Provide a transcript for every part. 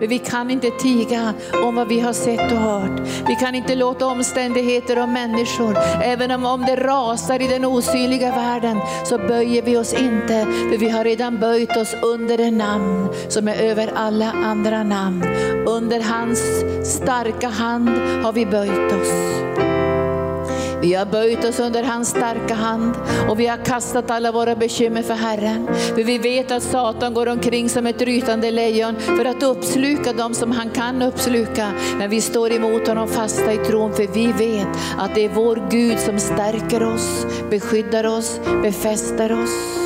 Men vi kan inte tiga om vad vi har sett och hört. Vi kan inte låta omständigheter och människor, även om, om det rasar i den osynliga världen, så böjer vi oss inte. För vi har redan böjt oss under det namn som är över alla andra namn. Under hans starka hand har vi böjt oss. Vi har böjt oss under hans starka hand och vi har kastat alla våra bekymmer för Herren. För vi vet att Satan går omkring som ett rytande lejon för att uppsluka dem som han kan uppsluka. Men vi står emot honom fasta i tron för vi vet att det är vår Gud som stärker oss, beskyddar oss, befäster oss,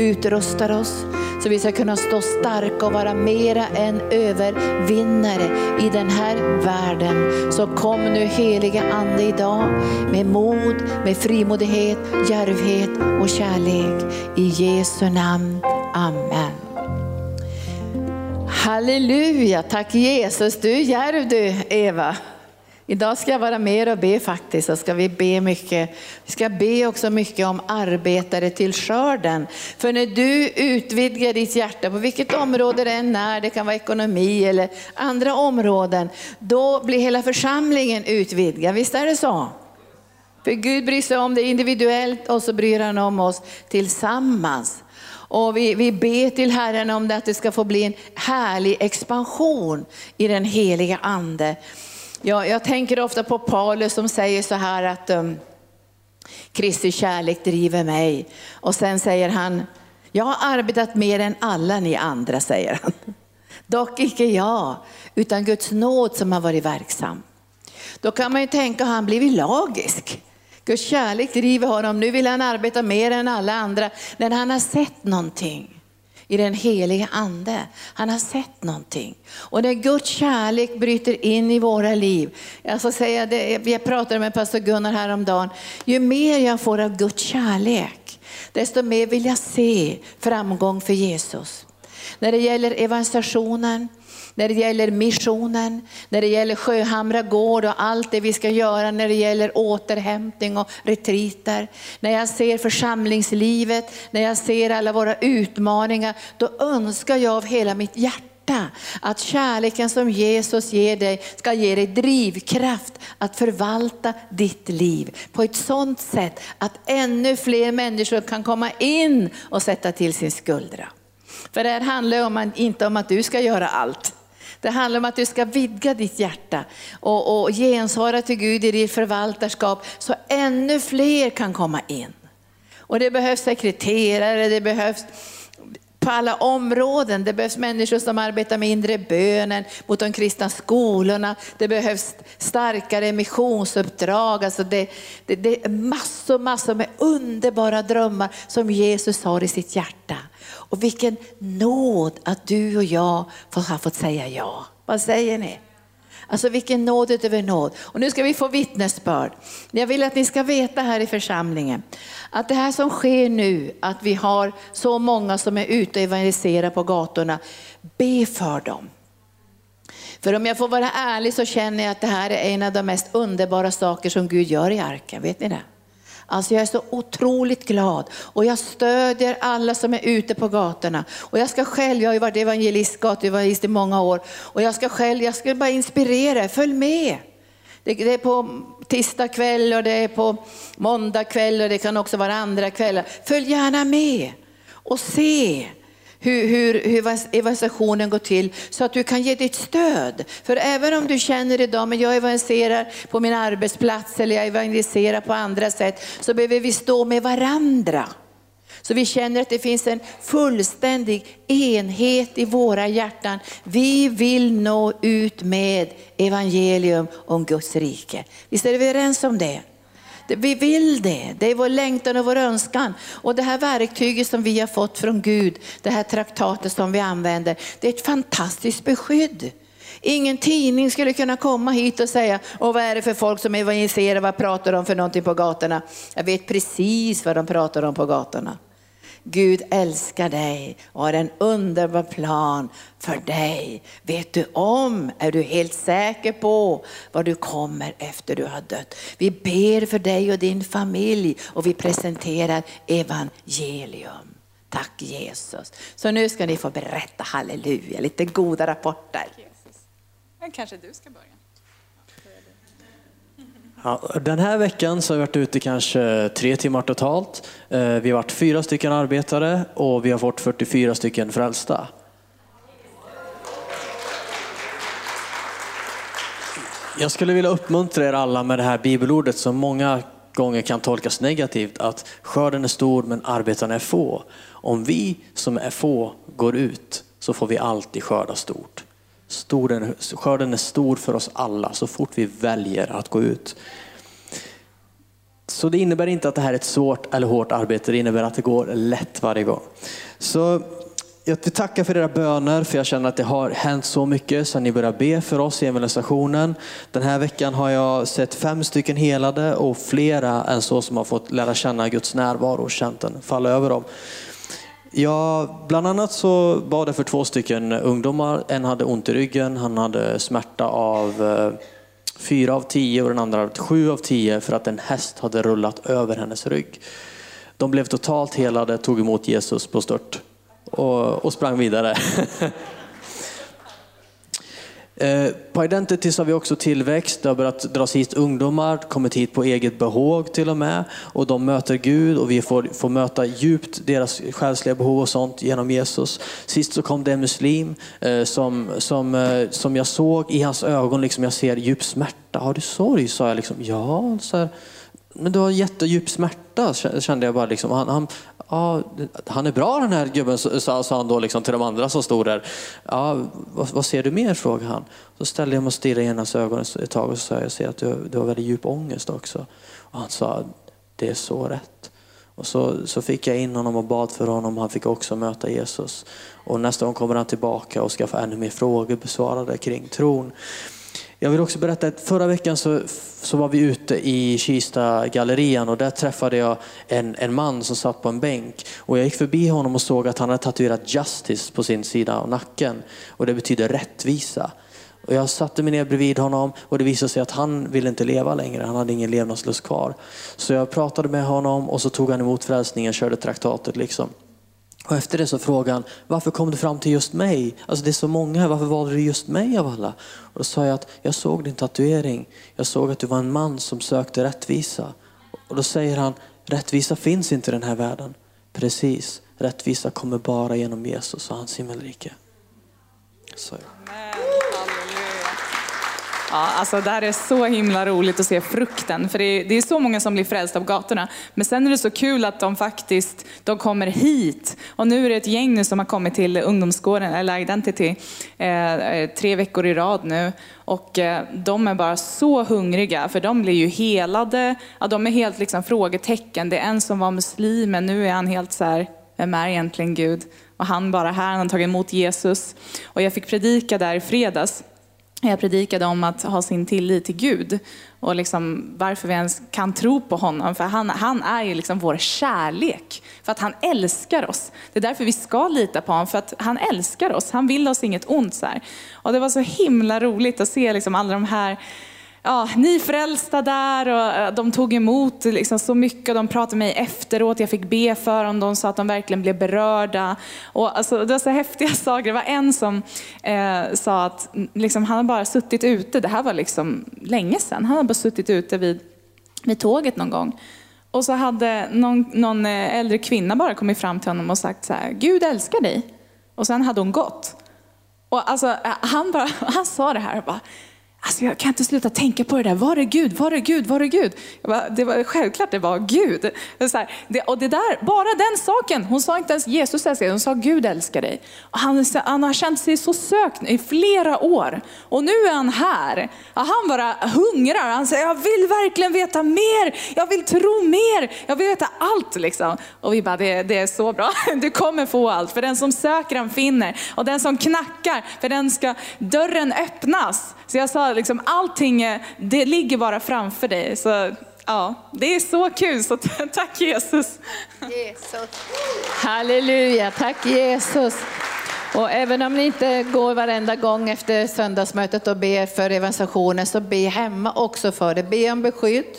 utrustar oss så vi ska kunna stå starka och vara mera än övervinnare i den här världen. Så kom nu heliga Ande idag med mod, med frimodighet, djärvhet och kärlek. I Jesu namn. Amen. Halleluja, tack Jesus. Du är djärv du Eva. Idag ska jag vara med och be faktiskt. Så ska vi be mycket. Vi ska be också mycket om arbetare till skörden. För när du utvidgar ditt hjärta på vilket område det än är, det kan vara ekonomi eller andra områden, då blir hela församlingen utvidgad. Visst är det så? För Gud bryr sig om det individuellt och så bryr han om oss tillsammans. Och vi, vi ber till Herren om det, att det ska få bli en härlig expansion i den heliga ande. Ja, jag tänker ofta på Paulus som säger så här att um, Kristi kärlek driver mig. Och sen säger han, jag har arbetat mer än alla ni andra, säger han. Dock icke jag, utan Guds nåd som har varit verksam. Då kan man ju tänka, har han blivit lagisk? Guds kärlek driver honom, nu vill han arbeta mer än alla andra. När han har sett någonting i den helige ande. Han har sett någonting. Och när Guds kärlek bryter in i våra liv, jag ska säga det, jag pratade med pastor Gunnar häromdagen, ju mer jag får av Guds kärlek, desto mer vill jag se framgång för Jesus. När det gäller evangelisationen, när det gäller missionen, när det gäller Sjöhamra gård och allt det vi ska göra när det gäller återhämtning och retriter. När jag ser församlingslivet, när jag ser alla våra utmaningar, då önskar jag av hela mitt hjärta att kärleken som Jesus ger dig ska ge dig drivkraft att förvalta ditt liv på ett sådant sätt att ännu fler människor kan komma in och sätta till sin skuldra. För det här handlar om, inte om att du ska göra allt. Det handlar om att du ska vidga ditt hjärta och, och gensvara till Gud i ditt förvaltarskap så ännu fler kan komma in. Och det behövs sekreterare, det behövs på alla områden. Det behövs människor som arbetar med inre bönen, mot de kristna skolorna. Det behövs starkare missionsuppdrag. Alltså det, det, det är massor, massor med underbara drömmar som Jesus har i sitt hjärta. Och vilken nåd att du och jag har fått säga ja. Vad säger ni? Alltså vilken nåd utöver nåd. Och nu ska vi få vittnesbörd. Jag vill att ni ska veta här i församlingen att det här som sker nu, att vi har så många som är ute och evangeliserar på gatorna, be för dem. För om jag får vara ärlig så känner jag att det här är en av de mest underbara saker som Gud gör i arken, vet ni det? Alltså jag är så otroligt glad och jag stödjer alla som är ute på gatorna. Och jag ska själv, jag har ju varit evangelist, gatuevangelist i många år och jag ska själv, jag ska bara inspirera, er. följ med. Det, är på tisdag kväll och det är på måndag kväll och det kan också vara andra kvällar. Följ gärna med och se hur, hur, hur evangelisationen går till så att du kan ge ditt stöd. För även om du känner idag, men jag evangeliserar på min arbetsplats eller jag evangeliserar på andra sätt, så behöver vi stå med varandra. Så vi känner att det finns en fullständig enhet i våra hjärtan. Vi vill nå ut med evangelium om Guds rike. Visst är vi överens om det? Vi vill det, det är vår längtan och vår önskan. Och det här verktyget som vi har fått från Gud, det här traktatet som vi använder, det är ett fantastiskt beskydd. Ingen tidning skulle kunna komma hit och säga, och vad är det för folk som evangeliserar, vad pratar de för någonting på gatorna? Jag vet precis vad de pratar om på gatorna. Gud älskar dig och har en underbar plan för dig. Vet du om, är du helt säker på vad du kommer efter du har dött? Vi ber för dig och din familj och vi presenterar evangelium. Tack Jesus. Så nu ska ni få berätta halleluja, lite goda rapporter. Men kanske du ska börja. Ja, den här veckan så har vi varit ute kanske tre timmar totalt. Eh, vi har varit fyra stycken arbetare och vi har fått 44 stycken frälsta. Jag skulle vilja uppmuntra er alla med det här bibelordet som många gånger kan tolkas negativt, att skörden är stor men arbetarna är få. Om vi som är få går ut så får vi alltid skörda stort. Stor, skörden är stor för oss alla så fort vi väljer att gå ut. Så det innebär inte att det här är ett svårt eller hårt arbete, det innebär att det går lätt varje gång. Så jag vill tacka för era böner, för jag känner att det har hänt så mycket sedan ni började be för oss i evangelisationen. Den här veckan har jag sett fem stycken helade och flera än så som har fått lära känna Guds närvaro och känt den falla över dem. Ja, bland annat så bad jag för två stycken ungdomar. En hade ont i ryggen, han hade smärta av eh, fyra av tio och den andra hade sju av tio för att en häst hade rullat över hennes rygg. De blev totalt helade, tog emot Jesus på stört och, och sprang vidare. Eh, på Identities har vi också tillväxt. Det har börjat dras hit ungdomar, kommit hit på eget behåg till och med. Och de möter Gud och vi får, får möta djupt deras själsliga behov och sånt genom Jesus. Sist så kom det en muslim eh, som, som, eh, som jag såg i hans ögon, liksom jag ser djup smärta. Har du sorg? sa jag. Liksom, ja, så här, men du har jättedjup smärta kände jag bara. Liksom. Han, han, ja, han är bra den här gubben, sa, sa han då liksom, till de andra som stod där. Ja, vad, vad ser du mer? frågade han. Så ställde jag mig och stirrade i hans ögon ett tag och sa jag ser att du, du har väldigt djup ångest också. Och han sa det är så rätt. Och så, så fick jag in honom och bad för honom. Han fick också möta Jesus. Och nästa gång kommer han tillbaka och ska få ännu mer frågor besvarade kring tron. Jag vill också berätta att förra veckan så, så var vi ute i Kista gallerian och där träffade jag en, en man som satt på en bänk. Och jag gick förbi honom och såg att han hade tatuerat Justice på sin sida av nacken. Och det betyder rättvisa. Och jag satte mig ner bredvid honom och det visade sig att han ville inte leva längre. Han hade ingen levnadslust kvar. Så jag pratade med honom och så tog han emot frälsningen, körde traktatet liksom. Och efter det så frågade han, varför kom du fram till just mig? Alltså det är så många här, varför valde du just mig av alla? Och då sa jag att jag såg din tatuering. Jag såg att du var en man som sökte rättvisa. Och då säger han, rättvisa finns inte i den här världen. Precis, rättvisa kommer bara genom Jesus och hans himmelrike. Så. Ja, alltså det här är så himla roligt att se frukten, för det är, det är så många som blir frälsta på gatorna. Men sen är det så kul att de faktiskt de kommer hit. Och nu är det ett gäng nu som har kommit till ungdomsgården, eller Identity, eh, eh, tre veckor i rad nu. Och eh, de är bara så hungriga, för de blir ju helade. Ja, de är helt liksom frågetecken. Det är en som var muslim, men nu är han helt så här, vem är egentligen Gud? Och han bara här, han har tagit emot Jesus. Och jag fick predika där i fredags. Jag predikade om att ha sin tillit till Gud och liksom varför vi ens kan tro på honom. För han, han är ju liksom vår kärlek. För att han älskar oss. Det är därför vi ska lita på honom. För att han älskar oss. Han vill oss inget ont. Så här. Och det var så himla roligt att se liksom alla de här ja, nyfrälsta där och eh, de tog emot liksom så mycket. De pratade med mig efteråt, jag fick be för dem. De sa att de verkligen blev berörda. Och alltså, det var så häftiga saker. Det var en som eh, sa att liksom, han har bara suttit ute, det här var liksom länge sedan. Han har bara suttit ute vid, vid tåget någon gång. Och så hade någon, någon eh, äldre kvinna bara kommit fram till honom och sagt så här, Gud älskar dig. Och sen hade hon gått. Och alltså, eh, han, bara, han sa det här och bara, Alltså jag kan inte sluta tänka på det där. Var är Gud? Var är Gud? Var är Gud? Bara, det var självklart det var Gud. Det så här, det, och det där, bara den saken. Hon sa inte ens Jesus älskar dig, hon sa Gud älskar dig. Och han, han har känt sig så sökt i flera år. Och nu är han här. Och han bara hungrar. Han säger, jag vill verkligen veta mer. Jag vill tro mer. Jag vill veta allt liksom. Och vi bara, det, det är så bra. Du kommer få allt. För den som söker han finner. Och den som knackar, för den ska dörren öppnas. Så jag sa liksom allting, det ligger bara framför dig. Så ja, det är så kul, så tack Jesus. Jesus. Halleluja, tack Jesus. Och även om ni inte går varenda gång efter söndagsmötet och ber för evangelisationen så be hemma också för det. Be om beskydd.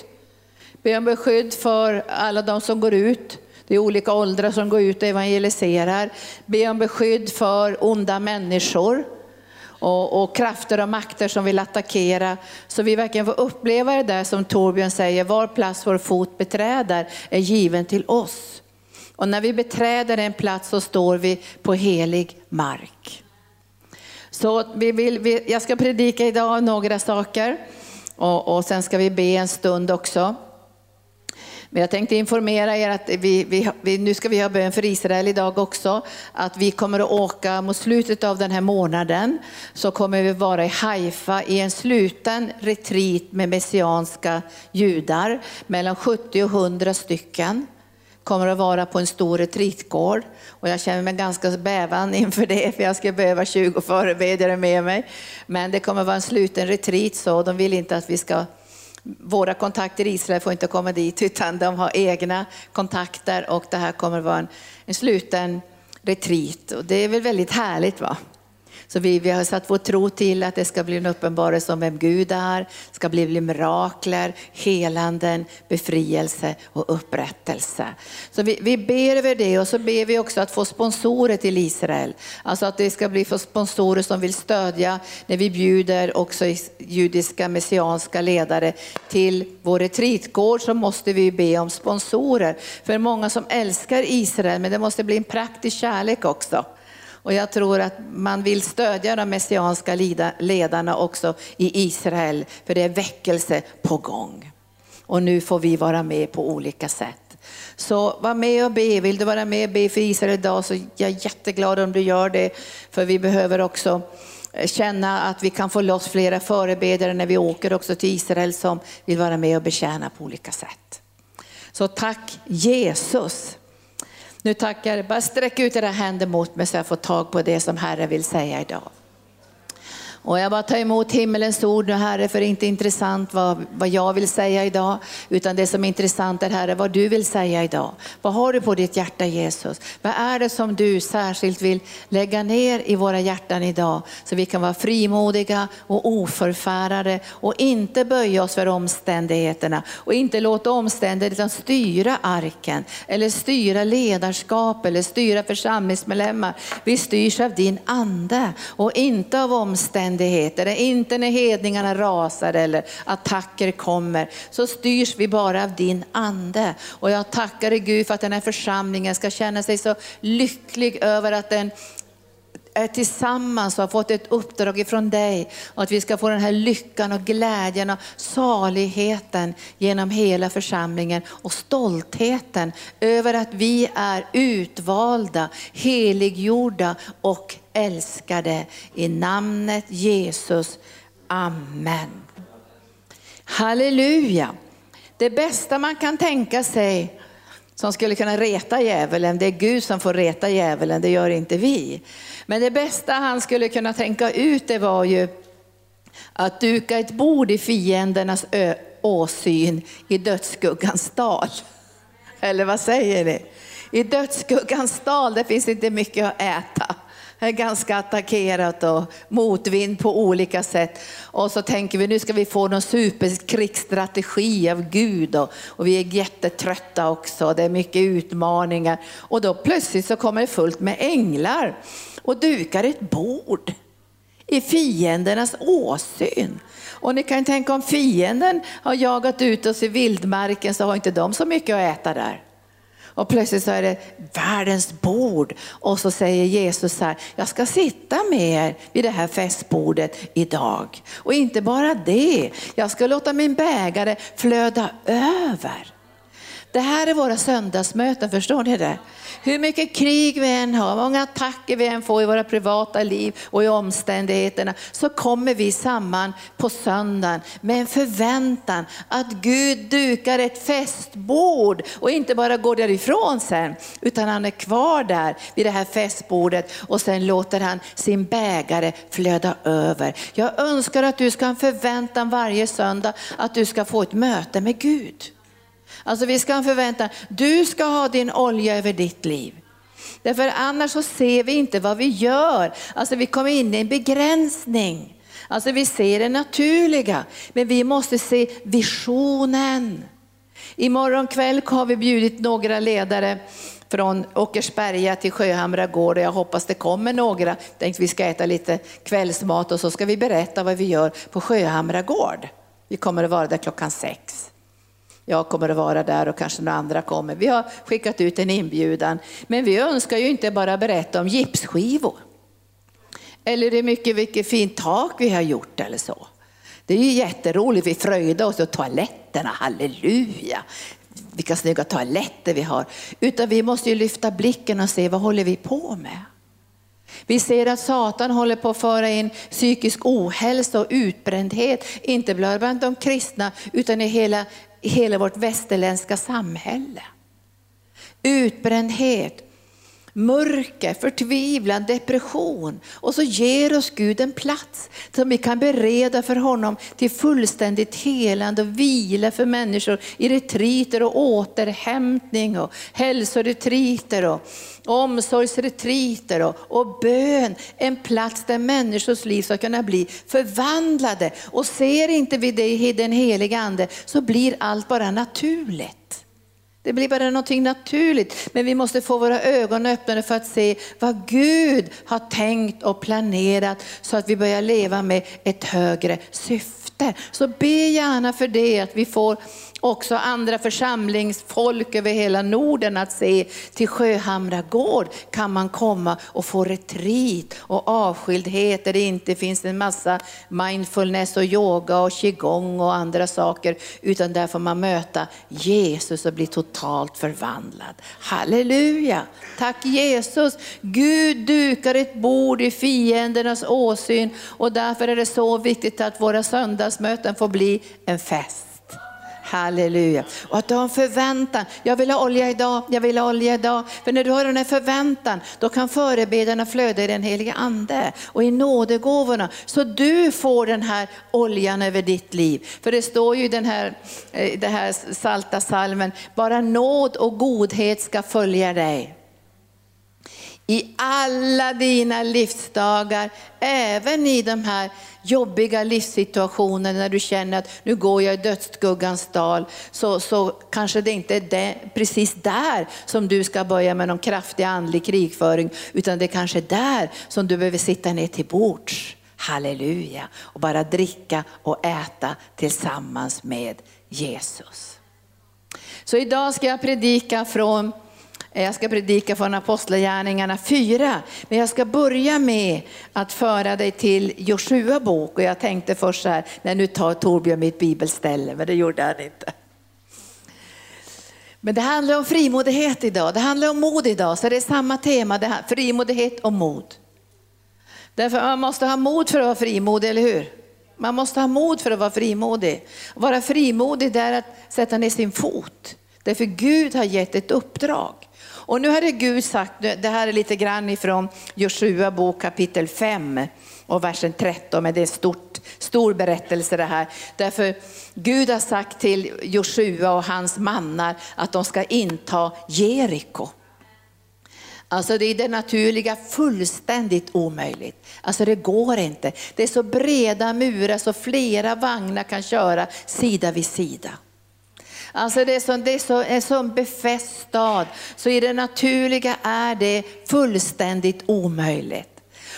Be om beskydd för alla de som går ut. Det är olika åldrar som går ut och evangeliserar. Be om beskydd för onda människor och, och, krafter och makter som vill attackera. Så vi verkligen får uppleva det där som Torbjörn säger, var plats vår fot beträder är given till oss. Och när vi beträder en plats så står vi på helig mark. Så vi vill, vi, jag ska predika idag några saker och, och sen ska vi be en stund också. Men jag tänkte informera er att vi, vi, vi, nu ska vi ha bön för Israel idag också. Att vi kommer att åka mot slutet av den här månaden så kommer vi vara i Haifa i en sluten retreat med messianska judar. Mellan 70 och 100 stycken kommer att vara på en stor retreatgård. Och jag känner mig ganska bävan inför det, för jag ska behöva 20 förebedjare med mig. Men det kommer att vara en sluten retreat, så de vill inte att vi ska våra kontakter i Israel får inte komma dit, utan de har egna kontakter och det här kommer vara en, en sluten retreat. Och det är väl väldigt härligt va? Så vi, vi har satt vår tro till att det ska bli en uppenbarelse om vem Gud är, ska bli mirakler, helanden, befrielse och upprättelse. Så vi, vi ber över det och så ber vi också att få sponsorer till Israel. Alltså att det ska bli för sponsorer som vill stödja när vi bjuder också judiska messianska ledare till vår retreatgård så måste vi be om sponsorer. För många som älskar Israel men det måste bli en praktisk kärlek också. Och jag tror att man vill stödja de messianska ledarna också i Israel, för det är väckelse på gång. Och nu får vi vara med på olika sätt. Så var med och be. Vill du vara med och be för Israel idag så jag är jätteglad om du gör det. För vi behöver också eh, känna att vi kan få loss flera förebedjare när vi åker också till Israel som vill vara med och betjäna på olika sätt. Så tack Jesus. Nu tackar, jag. bara sträck ut era händer mot mig så jag får tag på det som Herren vill säga idag. Och jag bara tar emot himmelens ord nu Herre, för det är inte intressant vad, vad jag vill säga idag, utan det som är intressant är Herre, vad du vill säga idag. Vad har du på ditt hjärta Jesus? Vad är det som du särskilt vill lägga ner i våra hjärtan idag, så vi kan vara frimodiga och oförfärade och inte böja oss för omständigheterna och inte låta omständigheterna styra arken eller styra ledarskap eller styra församlingsmedlemmar. Vi styrs av din ande och inte av omständigheterna omständigheter, inte när hedningarna rasar eller attacker kommer, så styrs vi bara av din ande. Och jag tackar dig Gud för att den här församlingen ska känna sig så lycklig över att den är tillsammans och har fått ett uppdrag ifrån dig och att vi ska få den här lyckan och glädjen och saligheten genom hela församlingen och stoltheten över att vi är utvalda, heliggjorda och älskade i namnet Jesus. Amen. Halleluja. Det bästa man kan tänka sig som skulle kunna reta djävulen, det är Gud som får reta djävulen, det gör inte vi. Men det bästa han skulle kunna tänka ut det var ju att duka ett bord i fiendernas åsyn i dödsskuggans dal. Eller vad säger ni? I dödsskuggans dal, det finns inte mycket att äta ganska attackerat och motvind på olika sätt. Och så tänker vi nu ska vi få någon superkrigsstrategi av Gud och, och vi är jättetrötta också. Det är mycket utmaningar och då plötsligt så kommer det fullt med änglar och dukar ett bord i fiendernas åsyn. Och ni kan tänka om fienden har jagat ut oss i vildmarken så har inte de så mycket att äta där. Och plötsligt så är det världens bord. Och så säger Jesus så här, jag ska sitta med er vid det här festbordet idag. Och inte bara det, jag ska låta min bägare flöda över. Det här är våra söndagsmöten, förstår ni det? Hur mycket krig vi än har, många attacker vi än får i våra privata liv och i omständigheterna, så kommer vi samman på söndagen med en förväntan att Gud dukar ett festbord och inte bara går därifrån sen, utan han är kvar där vid det här festbordet och sen låter han sin bägare flöda över. Jag önskar att du ska ha en förväntan varje söndag att du ska få ett möte med Gud. Alltså vi ska förvänta, du ska ha din olja över ditt liv. Därför annars så ser vi inte vad vi gör. Alltså vi kommer in i en begränsning. Alltså vi ser det naturliga, men vi måste se visionen. Imorgon kväll har vi bjudit några ledare från Åkersberga till Sjöhamra gård och jag hoppas det kommer några. Tänkte vi ska äta lite kvällsmat och så ska vi berätta vad vi gör på Sjöhamra gård. Vi kommer att vara där klockan sex. Jag kommer att vara där och kanske några andra kommer. Vi har skickat ut en inbjudan. Men vi önskar ju inte bara berätta om gipsskivor. Eller hur mycket, vilket fint tak vi har gjort eller så. Det är ju jätteroligt, vi fröjdar oss åt toaletterna, halleluja. Vilka snygga toaletter vi har. Utan vi måste ju lyfta blicken och se vad håller vi på med. Vi ser att Satan håller på att föra in psykisk ohälsa och utbrändhet, inte bara bland de kristna utan i hela, hela vårt västerländska samhälle. Utbrändhet, mörker, förtvivlan, depression. Och så ger oss Gud en plats som vi kan bereda för honom till fullständigt helande och vila för människor i retriter och återhämtning och hälsoretriter och omsorgsretriter och, och bön. En plats där människors liv ska kunna bli förvandlade. Och ser inte vi det i den heliga ande så blir allt bara naturligt. Det blir bara någonting naturligt. Men vi måste få våra ögon öppnade för att se vad Gud har tänkt och planerat så att vi börjar leva med ett högre syfte. Så be gärna för det, att vi får också andra församlingsfolk över hela Norden att se till Sjöhamra gård kan man komma och få retreat och avskildhet där det inte finns en massa mindfulness och yoga och qigong och andra saker utan där får man möta Jesus och bli totalt förvandlad. Halleluja! Tack Jesus! Gud dukar ett bord i fiendernas åsyn och därför är det så viktigt att våra söndagsmöten får bli en fest. Halleluja. Och att du har en förväntan. Jag vill ha olja idag, jag vill ha olja idag. För när du har den här förväntan, då kan förebedjarna flöda i den heliga ande och i nådegåvorna. Så du får den här oljan över ditt liv. För det står ju i den här, eh, den här salta salmen, bara nåd och godhet ska följa dig i alla dina livsdagar, även i de här jobbiga livssituationerna när du känner att nu går jag i dödsskuggans dal, så, så kanske det inte är det, precis där som du ska börja med någon kraftig andlig krigföring, utan det är kanske där som du behöver sitta ner till bords. Halleluja! Och bara dricka och äta tillsammans med Jesus. Så idag ska jag predika från Eh, jag ska predika från Apostlagärningarna 4, men jag ska börja med att föra dig till Joshua bok. Och jag tänkte först så här, nej nu tar Torbjörn mitt bibelställe, men det gjorde han inte. Men det handlar om frimodighet idag, det handlar om mod idag, så det är samma tema, det här, frimodighet och mod. Därför man måste ha mod för att vara frimodig, eller hur? Man måste ha mod för att vara frimodig. Att vara frimodig det är att sätta ner sin fot. Därför Gud har gett ett uppdrag. Och nu hade Gud sagt, det här är lite grann ifrån Joshua bok kapitel 5 och versen 13, men det är en stort, stor berättelse det här. Därför Gud har sagt till Joshua och hans mannar att de ska inta Jeriko. Alltså det är det naturliga fullständigt omöjligt. Alltså det går inte. Det är så breda murar så flera vagnar kan köra sida vid sida. Alltså det är, så, det är så, en sån befäst stad, så i det naturliga är det fullständigt omöjligt.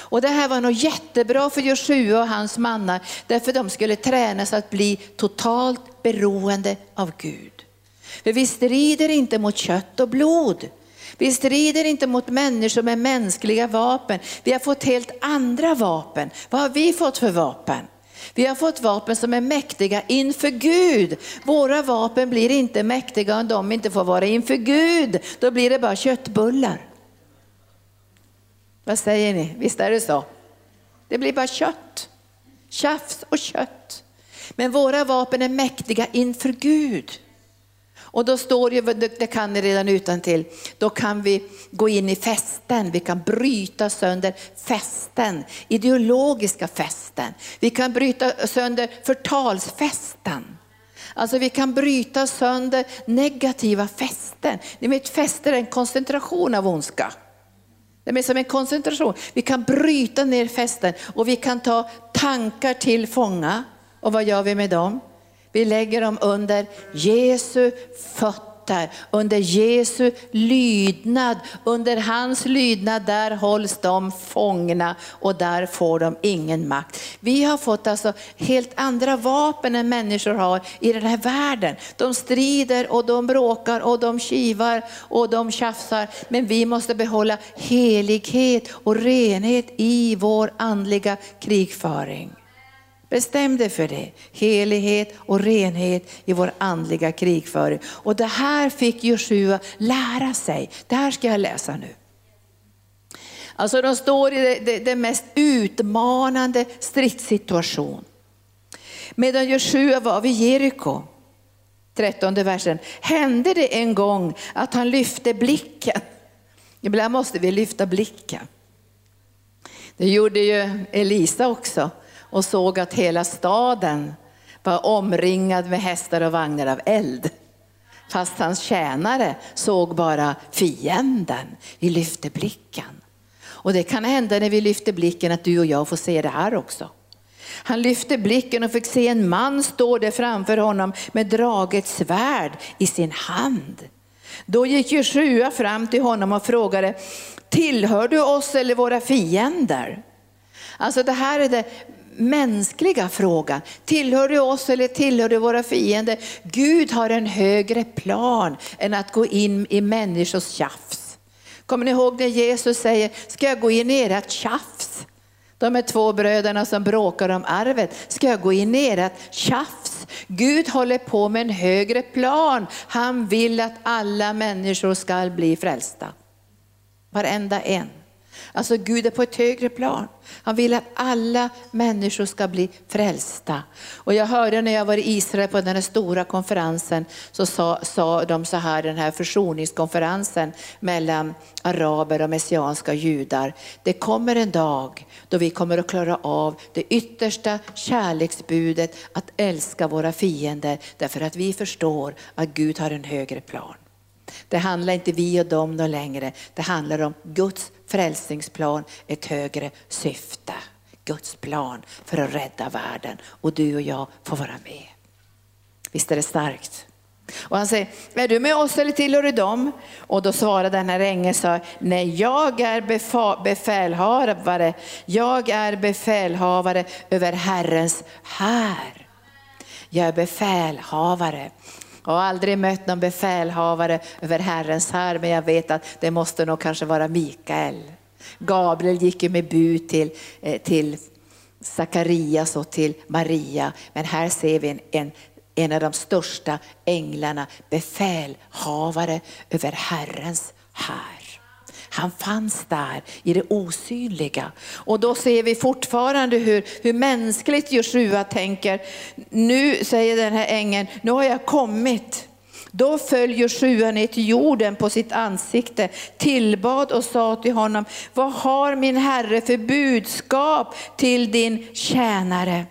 Och det här var nog jättebra för Joshua och hans mannar, därför de skulle tränas att bli totalt beroende av Gud. För vi strider inte mot kött och blod. Vi strider inte mot människor med mänskliga vapen. Vi har fått helt andra vapen. Vad har vi fått för vapen? Vi har fått vapen som är mäktiga inför Gud. Våra vapen blir inte mäktiga om de inte får vara inför Gud. Då blir det bara köttbullar. Vad säger ni? Visst är det så? Det blir bara kött. Tjafs och kött. Men våra vapen är mäktiga inför Gud. Och då står det, det kan ni redan utan till. då kan vi gå in i fästen, vi kan bryta sönder fästen, ideologiska fästen. Vi kan bryta sönder förtalsfästen. Alltså vi kan bryta sönder negativa fästen. Ni vet fäster är en koncentration av ondska. Det är som en koncentration. Vi kan bryta ner fästen och vi kan ta tankar till fånga. Och vad gör vi med dem? Vi lägger dem under Jesu fötter, under Jesu lydnad. Under hans lydnad där hålls de fångna och där får de ingen makt. Vi har fått alltså helt andra vapen än människor har i den här världen. De strider och de bråkar och de kivar och de tjafsar. Men vi måste behålla helighet och renhet i vår andliga krigföring. Bestäm dig för det. Helighet och renhet i vår andliga krigföring. Och det här fick Joshua lära sig. Det här ska jag läsa nu. Alltså de står i den mest utmanande stridssituation. Medan Joshua var vid Jeriko, 13 versen, hände det en gång att han lyfte blicken. Ibland måste vi lyfta blicken. Det gjorde ju Elisa också och såg att hela staden var omringad med hästar och vagnar av eld. Fast hans tjänare såg bara fienden. Vi lyfte blicken. Och det kan hända när vi lyfter blicken att du och jag får se det här också. Han lyfte blicken och fick se en man stå där framför honom med draget svärd i sin hand. Då gick Jeshua fram till honom och frågade, tillhör du oss eller våra fiender? Alltså det här är det mänskliga frågan. Tillhör du oss eller tillhör du våra fiender? Gud har en högre plan än att gå in i människors tjafs. Kommer ni ihåg när Jesus säger, ska jag gå in i ert tjafs? De är två bröderna som bråkar om arvet. Ska jag gå in i ert tjafs? Gud håller på med en högre plan. Han vill att alla människor ska bli frälsta. Varenda en. Alltså Gud är på ett högre plan. Han vill att alla människor ska bli frälsta. Och jag hörde när jag var i Israel på den här stora konferensen, så sa, sa de så här, den här försoningskonferensen mellan araber och messianska judar. Det kommer en dag då vi kommer att klara av det yttersta kärleksbudet att älska våra fiender därför att vi förstår att Gud har en högre plan. Det handlar inte vi och dem längre. Det handlar om Guds frälsningsplan, ett högre syfte. Guds plan för att rädda världen och du och jag får vara med. Visst är det starkt? Och han säger, är du med oss eller tillhör du dem? Och då svarade den här ängeln, sa, nej jag är befälhavare, jag är befälhavare över Herrens här. Jag är befälhavare. Jag har aldrig mött någon befälhavare över Herrens här, men jag vet att det måste nog kanske vara Mikael. Gabriel gick ju med bud till, eh, till Sakarias och till Maria, men här ser vi en, en, en av de största änglarna, befälhavare över Herrens här. Han fanns där i det osynliga. Och då ser vi fortfarande hur, hur mänskligt Joshua tänker. Nu säger den här ängeln, nu har jag kommit. Då föll Joshua ner till jorden på sitt ansikte, tillbad och sa till honom, vad har min herre för budskap till din tjänare?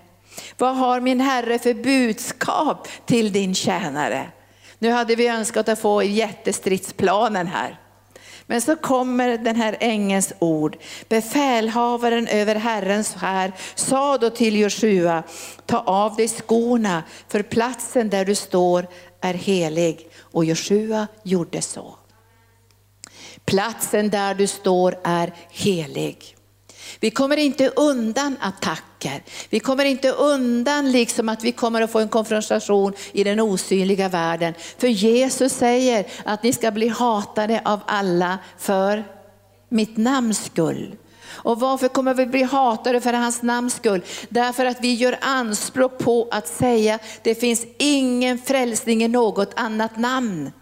Vad har min herre för budskap till din tjänare? Nu hade vi önskat att få jättestridsplanen här. Men så kommer den här ängens ord. Befälhavaren över Herrens här sa då till Joshua, ta av dig skorna för platsen där du står är helig. Och Joshua gjorde så. Platsen där du står är helig. Vi kommer inte undan attacker. Vi kommer inte undan liksom att vi kommer att få en konfrontation i den osynliga världen. För Jesus säger att ni ska bli hatade av alla för mitt namns skull. Och varför kommer vi bli hatade för hans namns skull? Därför att vi gör anspråk på att säga det finns ingen frälsning i något annat namn.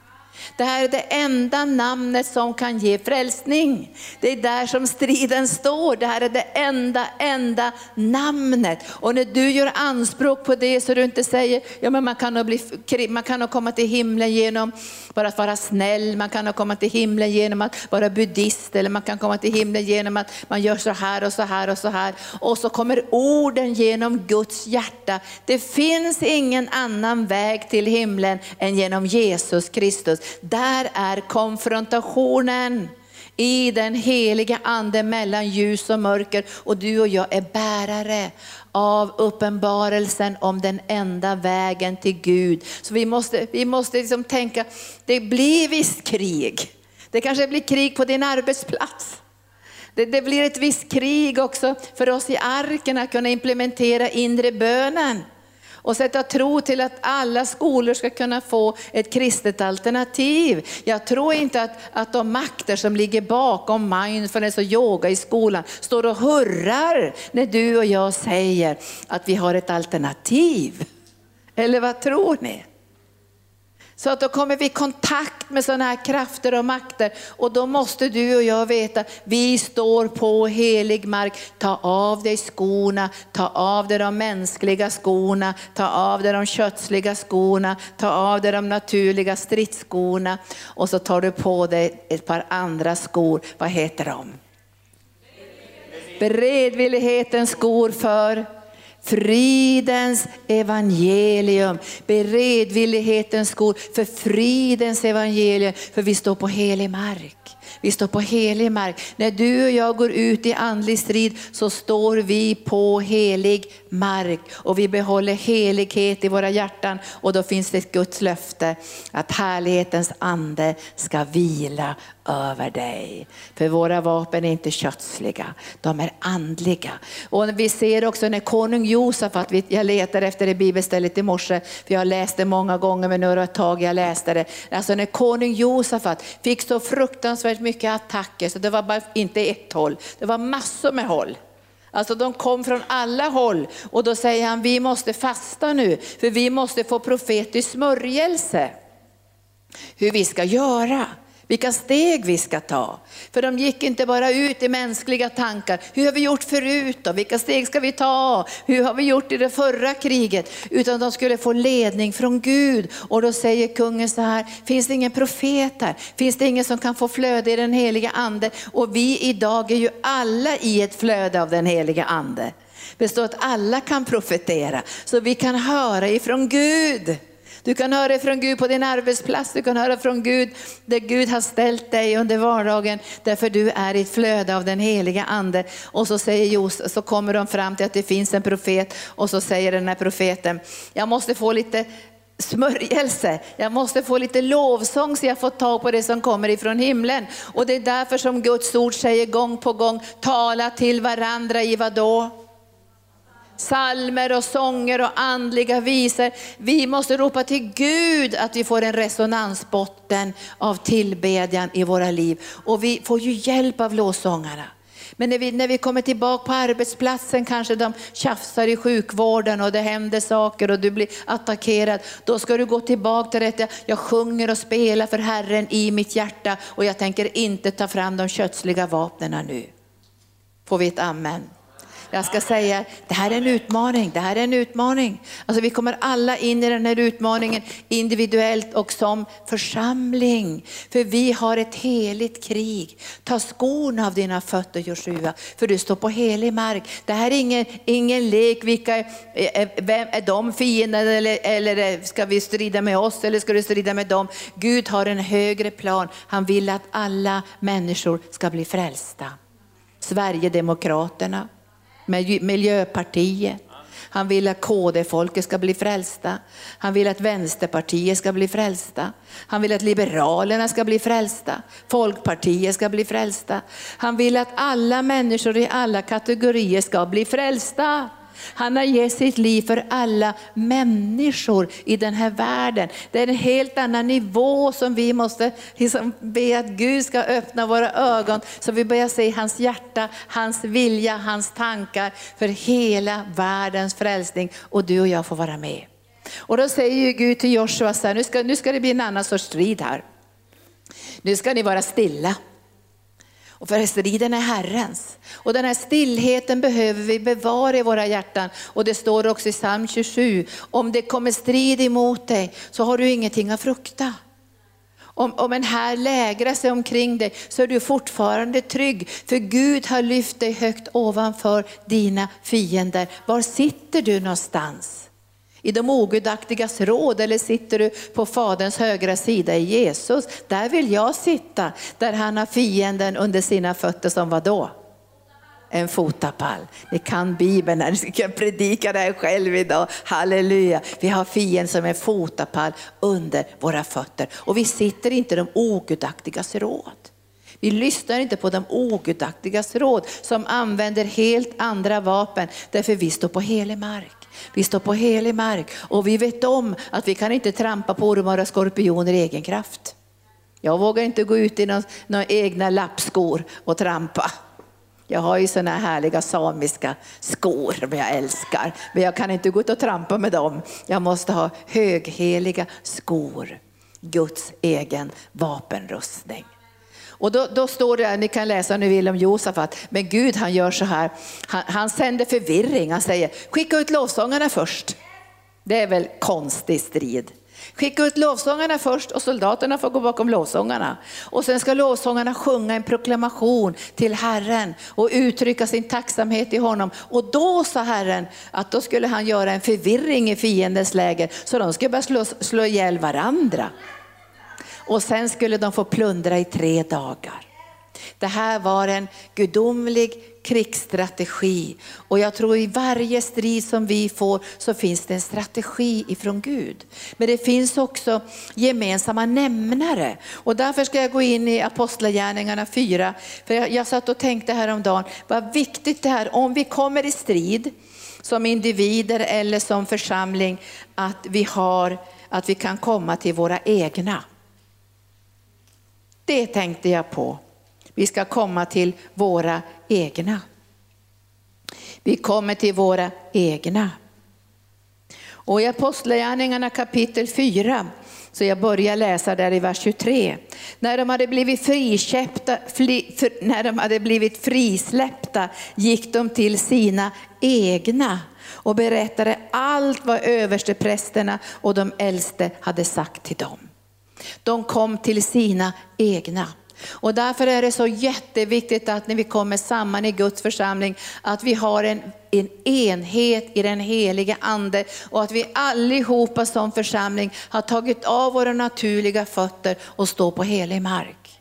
Det här är det enda namnet som kan ge frälsning. Det är där som striden står. Det här är det enda, enda namnet. Och när du gör anspråk på det så du inte säger, ja men man kan nog, bli, man kan nog komma till himlen genom bara att vara snäll, man kan nog komma till himlen genom att vara buddhist eller man kan komma till himlen genom att man gör så här och så här och så här. Och så kommer orden genom Guds hjärta. Det finns ingen annan väg till himlen än genom Jesus Kristus. Där är konfrontationen. i den heliga ande mellan ljus och mörker och du och jag är bärare av uppenbarelsen om den enda vägen till Gud. Så vi måste, vi måste liksom tänka, det blir visst krig. Det kanske blir krig på din arbetsplats. Det, det blir ett visst krig också för oss i arken att kunna implementera inre bönen och sätta tro till att alla skolor ska kunna få ett kristet alternativ. Jag tror inte att, att de makter som ligger bakom mindfulness och yoga i skolan står och hurrar när du och jag säger att vi har ett alternativ. Eller vad tror ni? Så att då kommer vi i kontakt med sådana här krafter och makter och då måste du och jag veta, vi står på helig mark. Ta av dig skorna, ta av dig de mänskliga skorna, ta av dig de kötsliga skorna, ta av dig de naturliga stridsskorna och så tar du på dig ett par andra skor. Vad heter de? Beredvillighetens skor för Fridens evangelium, beredvillighetens skor för fridens evangelium, för vi står på helig mark. Vi står på helig mark. När du och jag går ut i andlig strid så står vi på helig mark och vi behåller helighet i våra hjärtan och då finns det ett Guds löfte att härlighetens ande ska vila över dig. För våra vapen är inte kötsliga, de är andliga. Och vi ser också när konung Josafat, jag letar efter det bibelstället i morse, för jag har läst det många gånger men nu har det ett tag jag läste det. Alltså när konung Josafat fick så fruktansvärt mycket attacker så det var bara inte ett håll, det var massor med håll. Alltså de kom från alla håll och då säger han, vi måste fasta nu, för vi måste få profetisk smörjelse. Hur vi ska göra vilka steg vi ska ta. För de gick inte bara ut i mänskliga tankar. Hur har vi gjort förut då? Vilka steg ska vi ta? Hur har vi gjort i det förra kriget? Utan de skulle få ledning från Gud. Och då säger kungen så här, finns det ingen profet här? Finns det ingen som kan få flöde i den heliga ande? Och vi idag är ju alla i ett flöde av den heliga ande. Det står att alla kan profetera, så vi kan höra ifrån Gud. Du kan höra från Gud på din arbetsplats, du kan höra från Gud där Gud har ställt dig under vardagen, därför du är i ett flöde av den heliga ande. Och så, säger Josef, så kommer de fram till att det finns en profet och så säger den här profeten, jag måste få lite smörjelse. Jag måste få lite lovsång så jag får tag på det som kommer ifrån himlen. Och det är därför som Guds ord säger gång på gång, tala till varandra i vad då? Salmer och sånger och andliga visor. Vi måste ropa till Gud att vi får en resonansbotten av tillbedjan i våra liv. Och vi får ju hjälp av lovsångarna. Men när vi, när vi kommer tillbaka på arbetsplatsen kanske de tjafsar i sjukvården och det händer saker och du blir attackerad. Då ska du gå tillbaka till detta, jag sjunger och spelar för Herren i mitt hjärta och jag tänker inte ta fram de kötsliga vapnen nu. Får vi ett amen? Jag ska säga, det här är en utmaning, det här är en utmaning. Alltså vi kommer alla in i den här utmaningen individuellt och som församling. För vi har ett heligt krig. Ta skorna av dina fötter Joshua, för du står på helig mark. Det här är ingen, ingen lek, vilka, eh, eh, vem, är de fienden eller, eller eh, ska vi strida med oss eller ska du strida med dem? Gud har en högre plan, han vill att alla människor ska bli frälsta. Sverigedemokraterna, med Miljöpartiet. Han vill att KD-folket ska bli frälsta. Han vill att Vänsterpartiet ska bli frälsta. Han vill att Liberalerna ska bli frälsta. Folkpartiet ska bli frälsta. Han vill att alla människor i alla kategorier ska bli frälsta. Han har gett sitt liv för alla människor i den här världen. Det är en helt annan nivå som vi måste liksom be att Gud ska öppna våra ögon så vi börjar se hans hjärta, hans vilja, hans tankar för hela världens frälsning och du och jag får vara med. Och då säger Gud till Joshua så här, nu ska, nu ska det bli en annan sorts strid här. Nu ska ni vara stilla. Och för striden är Herrens. Och den här stillheten behöver vi bevara i våra hjärtan. Och det står också i psalm 27, om det kommer strid emot dig så har du ingenting att frukta. Om, om en här lägrar sig omkring dig så är du fortfarande trygg. För Gud har lyft dig högt ovanför dina fiender. Var sitter du någonstans? I de ogudaktigas råd eller sitter du på Faderns högra sida i Jesus? Där vill jag sitta, där han har fienden under sina fötter som vad då? en fotapall. Ni kan Bibeln, här. ni kan predika det här själv idag. Halleluja. Vi har fienden som en fotapall under våra fötter. Och vi sitter inte i de ogudaktigas råd. Vi lyssnar inte på de ogudaktigas råd som använder helt andra vapen, därför vi står på helig mark. Vi står på helig mark och vi vet om att vi kan inte trampa på ormar och skorpioner i egen kraft. Jag vågar inte gå ut i några, några egna lappskor och trampa. Jag har ju såna härliga samiska skor som jag älskar, men jag kan inte gå ut och trampa med dem. Jag måste ha högheliga skor, Guds egen vapenrustning. Och då, då, står det, ni kan läsa om ni vill om Josafat, men Gud han gör så här, han, han sänder förvirring, han säger skicka ut lovsångarna först. Det är väl konstig strid. Skicka ut lovsångarna först och soldaterna får gå bakom lovsångarna. Och sen ska lovsångarna sjunga en proklamation till Herren och uttrycka sin tacksamhet i honom. Och då sa Herren att då skulle han göra en förvirring i fiendens läger så de skulle börja slå, slå ihjäl varandra. Och sen skulle de få plundra i tre dagar. Det här var en gudomlig krigsstrategi. Och jag tror i varje strid som vi får så finns det en strategi ifrån Gud. Men det finns också gemensamma nämnare. Och därför ska jag gå in i Apostlagärningarna 4. För jag, jag satt och tänkte häromdagen, vad viktigt det är om vi kommer i strid som individer eller som församling, att vi, har, att vi kan komma till våra egna. Det tänkte jag på. Vi ska komma till våra egna. Vi kommer till våra egna. Och i Apostlagärningarna kapitel 4, så jag börjar läsa där i vers 23. När de hade blivit, friköpta, fri, för, när de hade blivit frisläppta gick de till sina egna och berättade allt vad översteprästerna och de äldste hade sagt till dem. De kom till sina egna. Och därför är det så jätteviktigt att när vi kommer samman i Guds församling, att vi har en, en enhet i den heliga ande och att vi allihopa som församling har tagit av våra naturliga fötter och står på helig mark.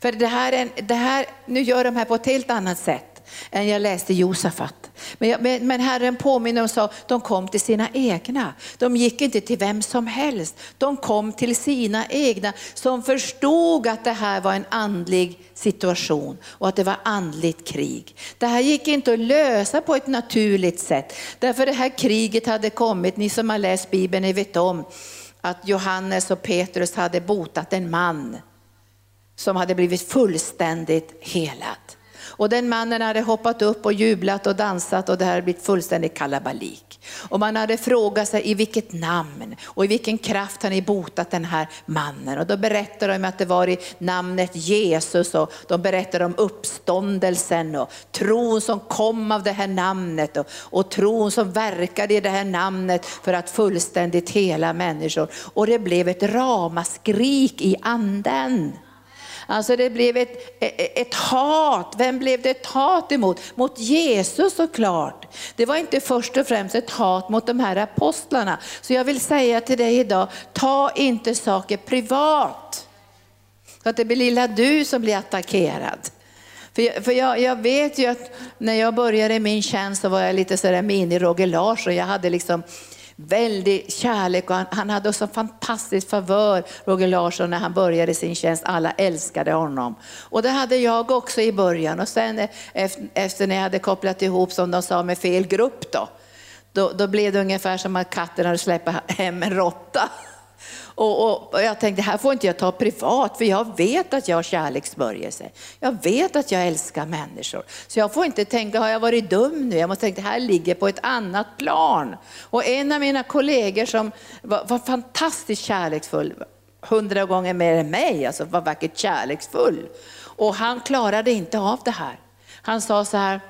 För det här, är, det här, nu gör de här på ett helt annat sätt än jag läste Josafat. Men, men, men Herren påminner och sa, de kom till sina egna. De gick inte till vem som helst. De kom till sina egna som förstod att det här var en andlig situation och att det var andligt krig. Det här gick inte att lösa på ett naturligt sätt. Därför det här kriget hade kommit, ni som har läst Bibeln, ni vet om att Johannes och Petrus hade botat en man som hade blivit fullständigt helad. Och den mannen hade hoppat upp och jublat och dansat och det hade blivit fullständig kalabalik. Och man hade frågat sig i vilket namn och i vilken kraft har ni botat den här mannen? Och då berättade de att det var i namnet Jesus och de berättade om uppståndelsen och tron som kom av det här namnet och, och tron som verkade i det här namnet för att fullständigt hela människor. Och det blev ett ramaskrik i anden. Alltså det blev ett, e, e, ett hat. Vem blev det ett hat emot? Mot Jesus såklart. Det var inte först och främst ett hat mot de här apostlarna. Så jag vill säga till dig idag, ta inte saker privat. Så att det blir lilla du som blir attackerad. För, jag, för jag, jag, vet ju att när jag började min tjänst så var jag lite sådär mini-Roger Larsson. Jag hade liksom väldig kärlek och han, han hade så fantastisk favör, Roger Larsson, när han började sin tjänst. Alla älskade honom. Och det hade jag också i början och sen eh, efter, efter när jag hade kopplat ihop, som de sa, med fel grupp då, då, då blev det ungefär som att katten hade släppt hem en råtta. Och, och, och, jag tänkte, det här får inte jag ta privat, för jag vet att jag har kärleksbörjelse. Jag vet att jag älskar människor. Så jag får inte tänka, har jag varit dum nu? Jag måste tänka, det här ligger på ett annat plan. Och en av mina kollegor som var, var fantastiskt kärleksfull, hundra gånger mer än mig, alltså var verkligen kärleksfull. Och han klarade inte av det här. Han sa så här,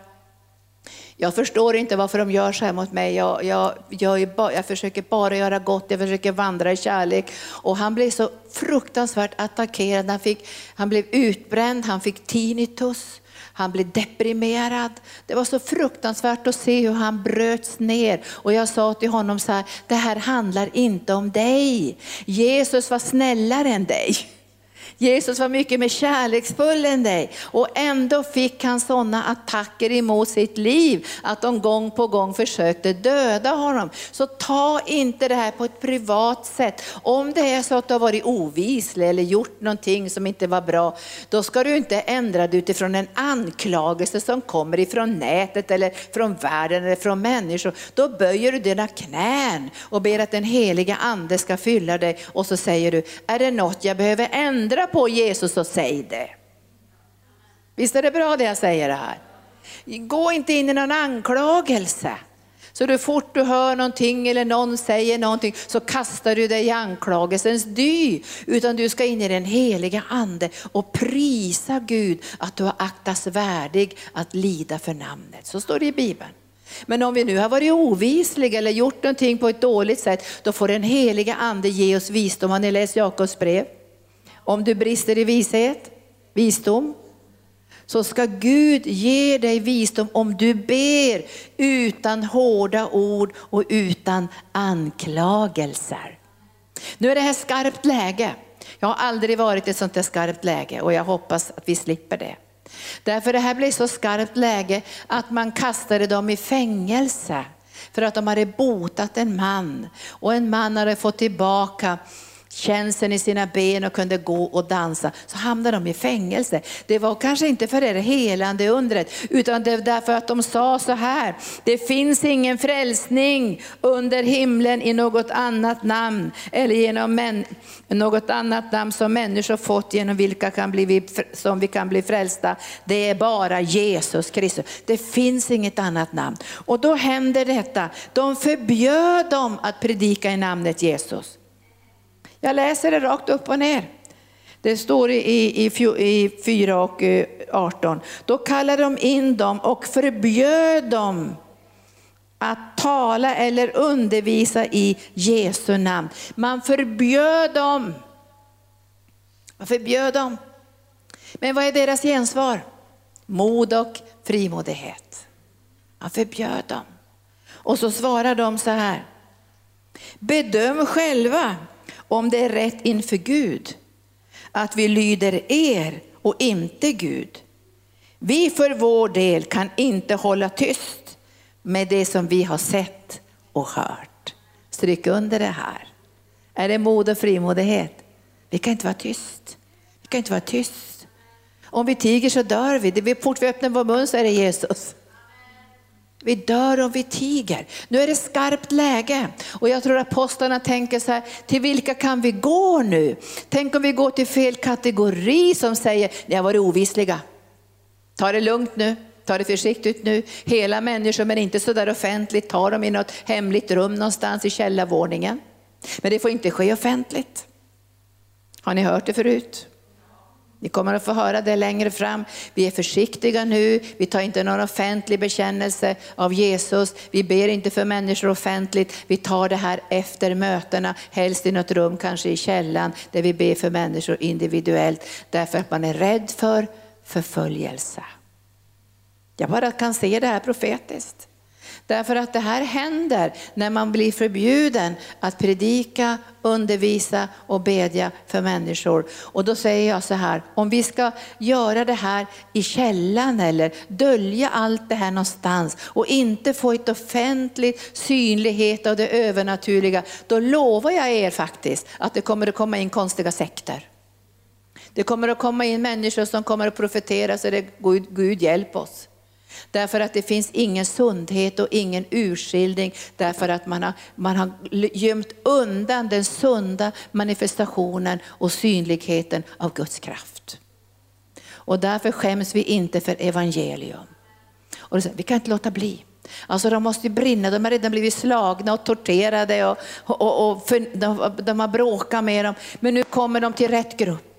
jag förstår inte varför de gör så här mot mig. Jag, jag, jag, bara, jag, försöker bara göra gott, jag försöker vandra i kärlek. Och han blev så fruktansvärt attackerad. Han, fick, han blev utbränd, han fick tinnitus. Han blev deprimerad. Det var så fruktansvärt att se hur han bröts ner. Och jag sa till honom så här, det här handlar inte om dig. Jesus var snällare än dig. Jesus var mycket mer kärleksfull än dig och ändå fick han sådana attacker emot sitt liv att de gång på gång försökte döda honom. Så ta inte det här på ett privat sätt. Om det är så att du har varit ovislig eller gjort någonting som inte var bra, då ska du inte ändra det utifrån en anklagelse som kommer ifrån nätet eller från världen eller från människor. Då böjer du dina knän och ber att den heliga ande ska fylla dig och så säger du, är det något jag behöver ändra på Jesus och säg det. Visst är det bra det jag säger det här? Gå inte in i någon anklagelse. Så du fort du hör någonting eller någon säger någonting så kastar du dig i anklagelsens dy. Utan du ska in i den heliga ande och prisa Gud att du har aktats värdig att lida för namnet. Så står det i Bibeln. Men om vi nu har varit ovisliga eller gjort någonting på ett dåligt sätt, då får den heliga ande ge oss visdom. Har ni läst Jakobs brev? Om du brister i vishet, visdom, så ska Gud ge dig visdom om du ber utan hårda ord och utan anklagelser. Nu är det här skarpt läge. Jag har aldrig varit i ett sånt här skarpt läge och jag hoppas att vi slipper det. Därför det här blev så skarpt läge att man kastade dem i fängelse för att de hade botat en man och en man hade fått tillbaka känseln i sina ben och kunde gå och dansa, så hamnade de i fängelse. Det var kanske inte för det helande undret, utan det var därför att de sa så här, det finns ingen frälsning under himlen i något annat namn, eller genom något annat namn som människor fått genom vilka kan bli, som vi kan bli frälsta. Det är bara Jesus Kristus. Det finns inget annat namn. Och då händer detta, de förbjöd dem att predika i namnet Jesus. Jag läser det rakt upp och ner. Det står i, i, i 4 och eh, 18. Då kallade de in dem och förbjöd dem att tala eller undervisa i Jesu namn. Man förbjöd dem. Man förbjöd dem. Men vad är deras gensvar? Mod och frimodighet. Man förbjöd dem. Och så svarar de så här. Bedöm själva om det är rätt inför Gud att vi lyder er och inte Gud. Vi för vår del kan inte hålla tyst med det som vi har sett och hört. Stryk under det här. Är det mod och frimodighet? Vi kan inte vara tyst. Vi kan inte vara tyst. Om vi tiger så dör vi. Det fort vi öppnar vår mun så är det Jesus. Vi dör om vi tiger. Nu är det skarpt läge och jag tror apostlarna tänker så här, till vilka kan vi gå nu? Tänk om vi går till fel kategori som säger, ni har varit ovisliga. Ta det lugnt nu, ta det försiktigt nu. Hela människor men inte så där offentligt, ta dem i något hemligt rum någonstans i källarvåningen. Men det får inte ske offentligt. Har ni hört det förut? Ni kommer att få höra det längre fram. Vi är försiktiga nu, vi tar inte någon offentlig bekännelse av Jesus. Vi ber inte för människor offentligt. Vi tar det här efter mötena, helst i något rum, kanske i källan, där vi ber för människor individuellt. Därför att man är rädd för förföljelse. Jag bara kan se det här profetiskt. Därför att det här händer när man blir förbjuden att predika, undervisa och bedja för människor. Och då säger jag så här, om vi ska göra det här i källan eller dölja allt det här någonstans och inte få ett offentligt synlighet av det övernaturliga, då lovar jag er faktiskt att det kommer att komma in konstiga sekter. Det kommer att komma in människor som kommer att profetera så det Gud, Gud hjälp oss. Därför att det finns ingen sundhet och ingen urskiljning därför att man har, man har gömt undan den sunda manifestationen och synligheten av Guds kraft. Och därför skäms vi inte för evangelium. Och vi kan inte låta bli. Alltså de måste brinna, de har redan blivit slagna och torterade och, och, och för, de, de har bråkat med dem. Men nu kommer de till rätt grupp.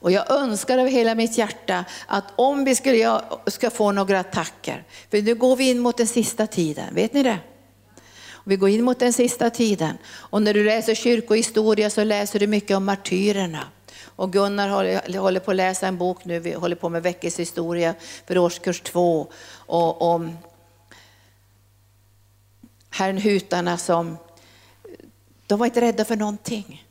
Och jag önskar av hela mitt hjärta att om vi skulle, ska få några attacker, för nu går vi in mot den sista tiden, vet ni det? Vi går in mot den sista tiden och när du läser kyrkohistoria så läser du mycket om martyrerna. Och Gunnar håller, håller på att läsa en bok nu, vi håller på med väckelsehistoria för årskurs två. Och, om herrnhutarna som, de var inte rädda för någonting.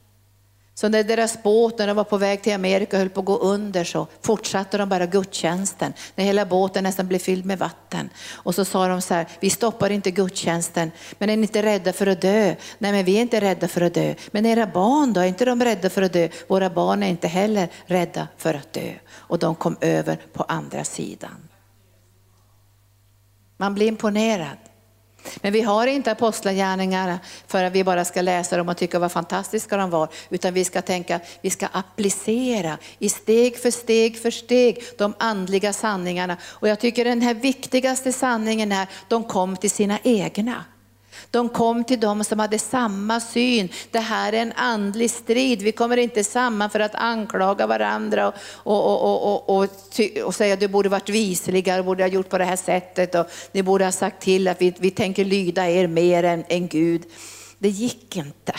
Så när deras båt, när de var på väg till Amerika höll på att gå under så fortsatte de bara gudstjänsten. När hela båten nästan blev fylld med vatten. Och så sa de så här, vi stoppar inte gudstjänsten, men är ni inte rädda för att dö? Nej men vi är inte rädda för att dö. Men era barn då, är inte de rädda för att dö? Våra barn är inte heller rädda för att dö. Och de kom över på andra sidan. Man blir imponerad. Men vi har inte apostlagärningarna för att vi bara ska läsa dem och tycka vad fantastiska de var, utan vi ska tänka, vi ska applicera i steg för steg för steg de andliga sanningarna. Och jag tycker den här viktigaste sanningen är, de kom till sina egna. De kom till dem som hade samma syn. Det här är en andlig strid. Vi kommer inte samman för att anklaga varandra och, och, och, och, och säga du borde varit visligare, borde ha gjort på det här sättet och ni borde ha sagt till att vi, vi tänker lyda er mer än, än Gud. Det gick inte.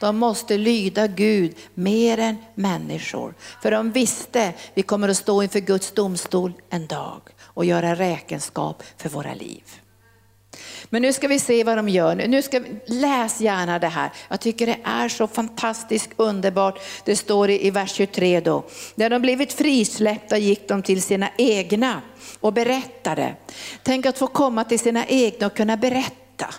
De måste lyda Gud mer än människor. För de visste vi kommer att stå inför Guds domstol en dag och göra räkenskap för våra liv. Men nu ska vi se vad de gör. Nu ska vi, läs gärna det här. Jag tycker det är så fantastiskt underbart. Det står i, i vers 23 då. När de blivit frisläppta gick de till sina egna och berättade. Tänk att få komma till sina egna och kunna berätta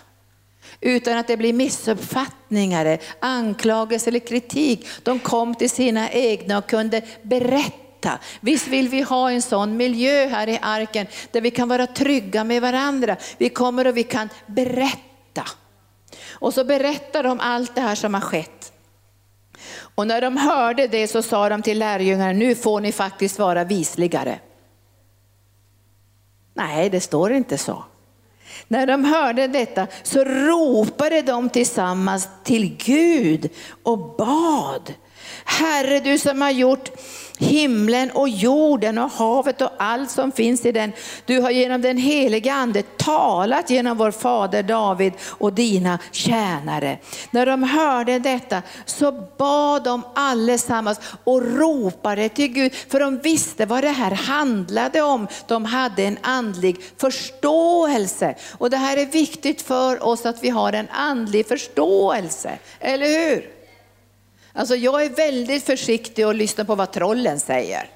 utan att det blir missuppfattningar, anklagelser eller kritik. De kom till sina egna och kunde berätta berätta. Visst vill vi ha en sån miljö här i arken där vi kan vara trygga med varandra. Vi kommer och vi kan berätta. Och så berättar de allt det här som har skett. Och när de hörde det så sa de till lärjungarna, nu får ni faktiskt vara visligare. Nej, det står inte så. När de hörde detta så ropade de tillsammans till Gud och bad. Herre, du som har gjort himlen och jorden och havet och allt som finns i den. Du har genom den heliga ande talat genom vår fader David och dina tjänare. När de hörde detta så bad de allesammans och ropade till Gud för de visste vad det här handlade om. De hade en andlig förståelse och det här är viktigt för oss att vi har en andlig förståelse, eller hur? Alltså jag är väldigt försiktig och lyssnar på vad trollen säger.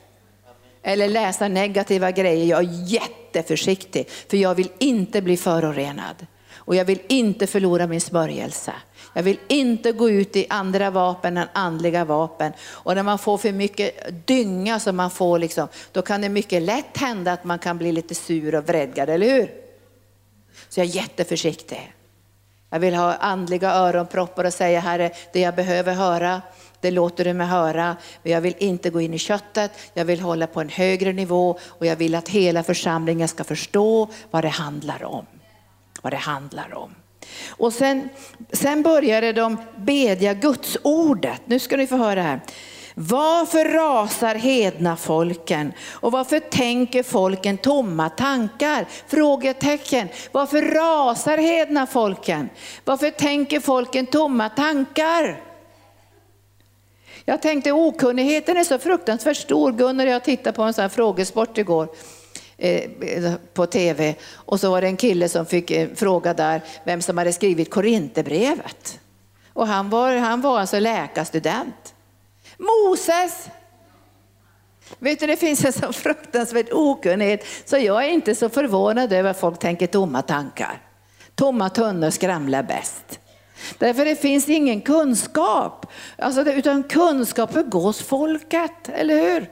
Eller läsa negativa grejer. Jag är jätteförsiktig för jag vill inte bli förorenad. Och jag vill inte förlora min smörjelse. Jag vill inte gå ut i andra vapen än andliga vapen. Och när man får för mycket dynga som man får, liksom, då kan det mycket lätt hända att man kan bli lite sur och vredgad, eller hur? Så jag är jätteförsiktig. Jag vill ha andliga öronproppar och säga Herre, det jag behöver höra, det låter du mig höra. Men jag vill inte gå in i köttet, jag vill hålla på en högre nivå och jag vill att hela församlingen ska förstå vad det handlar om. Vad det handlar om. Och sen, sen började de bedja Guds ordet. Nu ska ni få höra här. Varför rasar hedna folken och varför tänker folken tomma tankar? Frågetecken. Varför rasar hedna folken? Varför tänker folken tomma tankar? Jag tänkte okunnigheten är så fruktansvärt stor. Gunnar och jag tittade på en sån här frågesport igår eh, på tv och så var det en kille som fick eh, fråga där vem som hade skrivit Korinthierbrevet. Och han var, han var alltså läkarstudent. Moses! Vet du, det finns en sån fruktansvärd okunnighet så jag är inte så förvånad över att folk tänker tomma tankar. Tomma tunnor skramlar bäst. Därför det finns ingen kunskap. Alltså, utan kunskap begås folket, eller hur?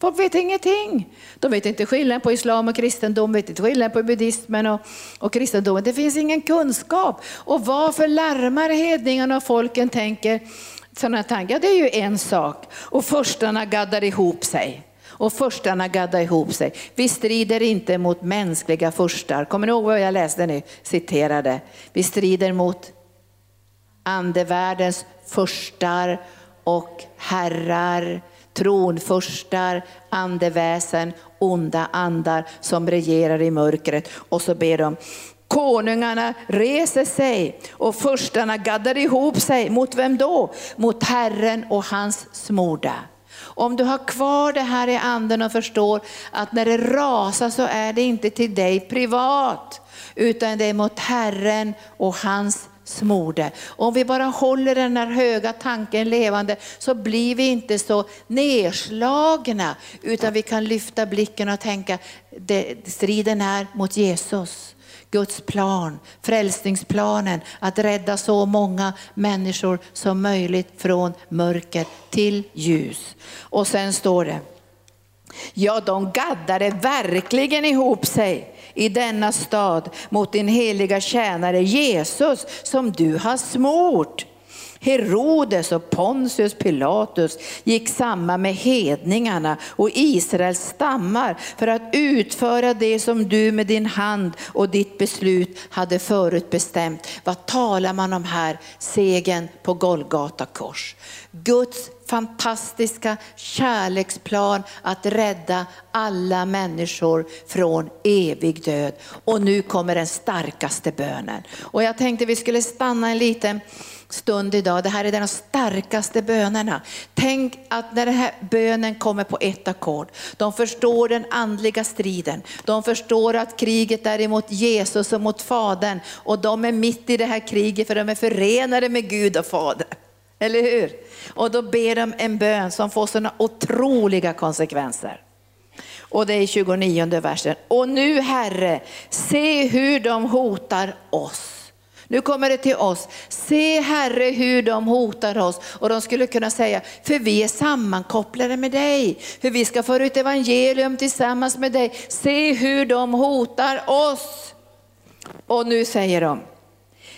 Folk vet ingenting. De vet inte skillnaden på islam och kristendom, vet inte skillnaden på buddhismen och, och kristendomen. Det finns ingen kunskap. Och varför larmar hedningarna och folken tänker sådana tankar, ja, det är ju en sak. Och förstarna gaddar ihop sig. Och förstarna gaddar ihop sig. Vi strider inte mot mänskliga förstar. Kommer ni ihåg vad jag läste nu? Citerade. Vi strider mot andevärldens förstar och herrar, tronförstar, andeväsen, onda andar som regerar i mörkret. Och så ber de, Konungarna reser sig och förstarna gaddar ihop sig. Mot vem då? Mot Herren och hans smorda. Om du har kvar det här i anden och förstår att när det rasar så är det inte till dig privat, utan det är mot Herren och hans smorde. Om vi bara håller den här höga tanken levande så blir vi inte så nedslagna utan vi kan lyfta blicken och tänka, striden är mot Jesus. Guds plan, frälsningsplanen, att rädda så många människor som möjligt från mörker till ljus. Och sen står det, ja de gaddade verkligen ihop sig i denna stad mot din heliga tjänare Jesus som du har smort. Herodes och Pontius Pilatus gick samman med hedningarna och Israels stammar för att utföra det som du med din hand och ditt beslut hade förutbestämt. Vad talar man om här? Segen på Golgata kors. Guds fantastiska kärleksplan att rädda alla människor från evig död. Och nu kommer den starkaste bönen. Och jag tänkte vi skulle stanna en liten stund idag. Det här är de starkaste bönerna. Tänk att när den här bönen kommer på ett ackord, de förstår den andliga striden. De förstår att kriget är emot Jesus och mot Fadern och de är mitt i det här kriget för de är förenade med Gud och Fader. Eller hur? Och då ber de en bön som får sådana otroliga konsekvenser. Och det är 29 versen. Och nu Herre, se hur de hotar oss. Nu kommer det till oss. Se Herre hur de hotar oss. Och de skulle kunna säga, för vi är sammankopplade med dig. För vi ska föra ut evangelium tillsammans med dig. Se hur de hotar oss. Och nu säger de,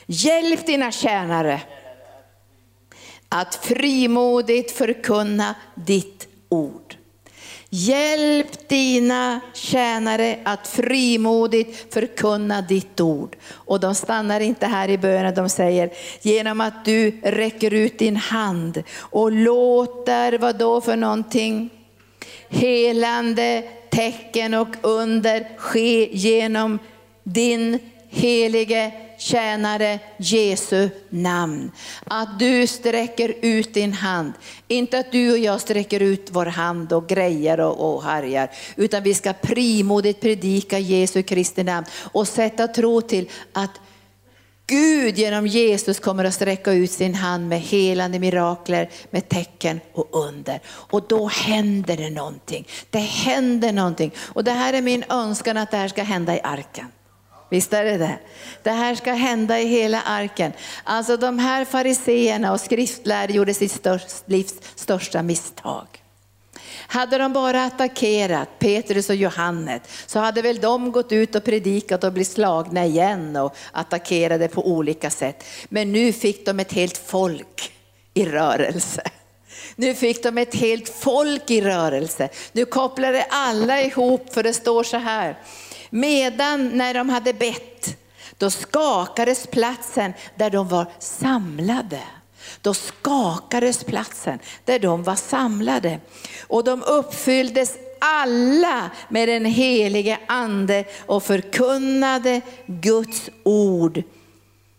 hjälp dina tjänare att frimodigt förkunna ditt ord. Hjälp dina tjänare att frimodigt förkunna ditt ord. Och de stannar inte här i bönen, de säger genom att du räcker ut din hand och låter vad då för någonting? Helande tecken och under ske genom din helige tjänare Jesu namn. Att du sträcker ut din hand. Inte att du och jag sträcker ut vår hand och grejer och, och harjar. Utan vi ska primodigt predika Jesu Kristi namn och sätta tro till att Gud genom Jesus kommer att sträcka ut sin hand med helande mirakler, med tecken och under. Och då händer det någonting. Det händer någonting. Och det här är min önskan att det här ska hända i arken. Visst är det det? Det här ska hända i hela arken. Alltså de här fariseerna och skriftlärde gjorde sitt störst, livs största misstag. Hade de bara attackerat Petrus och Johannes så hade väl de gått ut och predikat och blivit slagna igen och attackerade på olika sätt. Men nu fick de ett helt folk i rörelse. Nu fick de ett helt folk i rörelse. Nu kopplade alla ihop för det står så här. Medan när de hade bett, då skakades platsen där de var samlade. Då skakades platsen där de var samlade. Och de uppfylldes alla med den helige ande och förkunnade Guds ord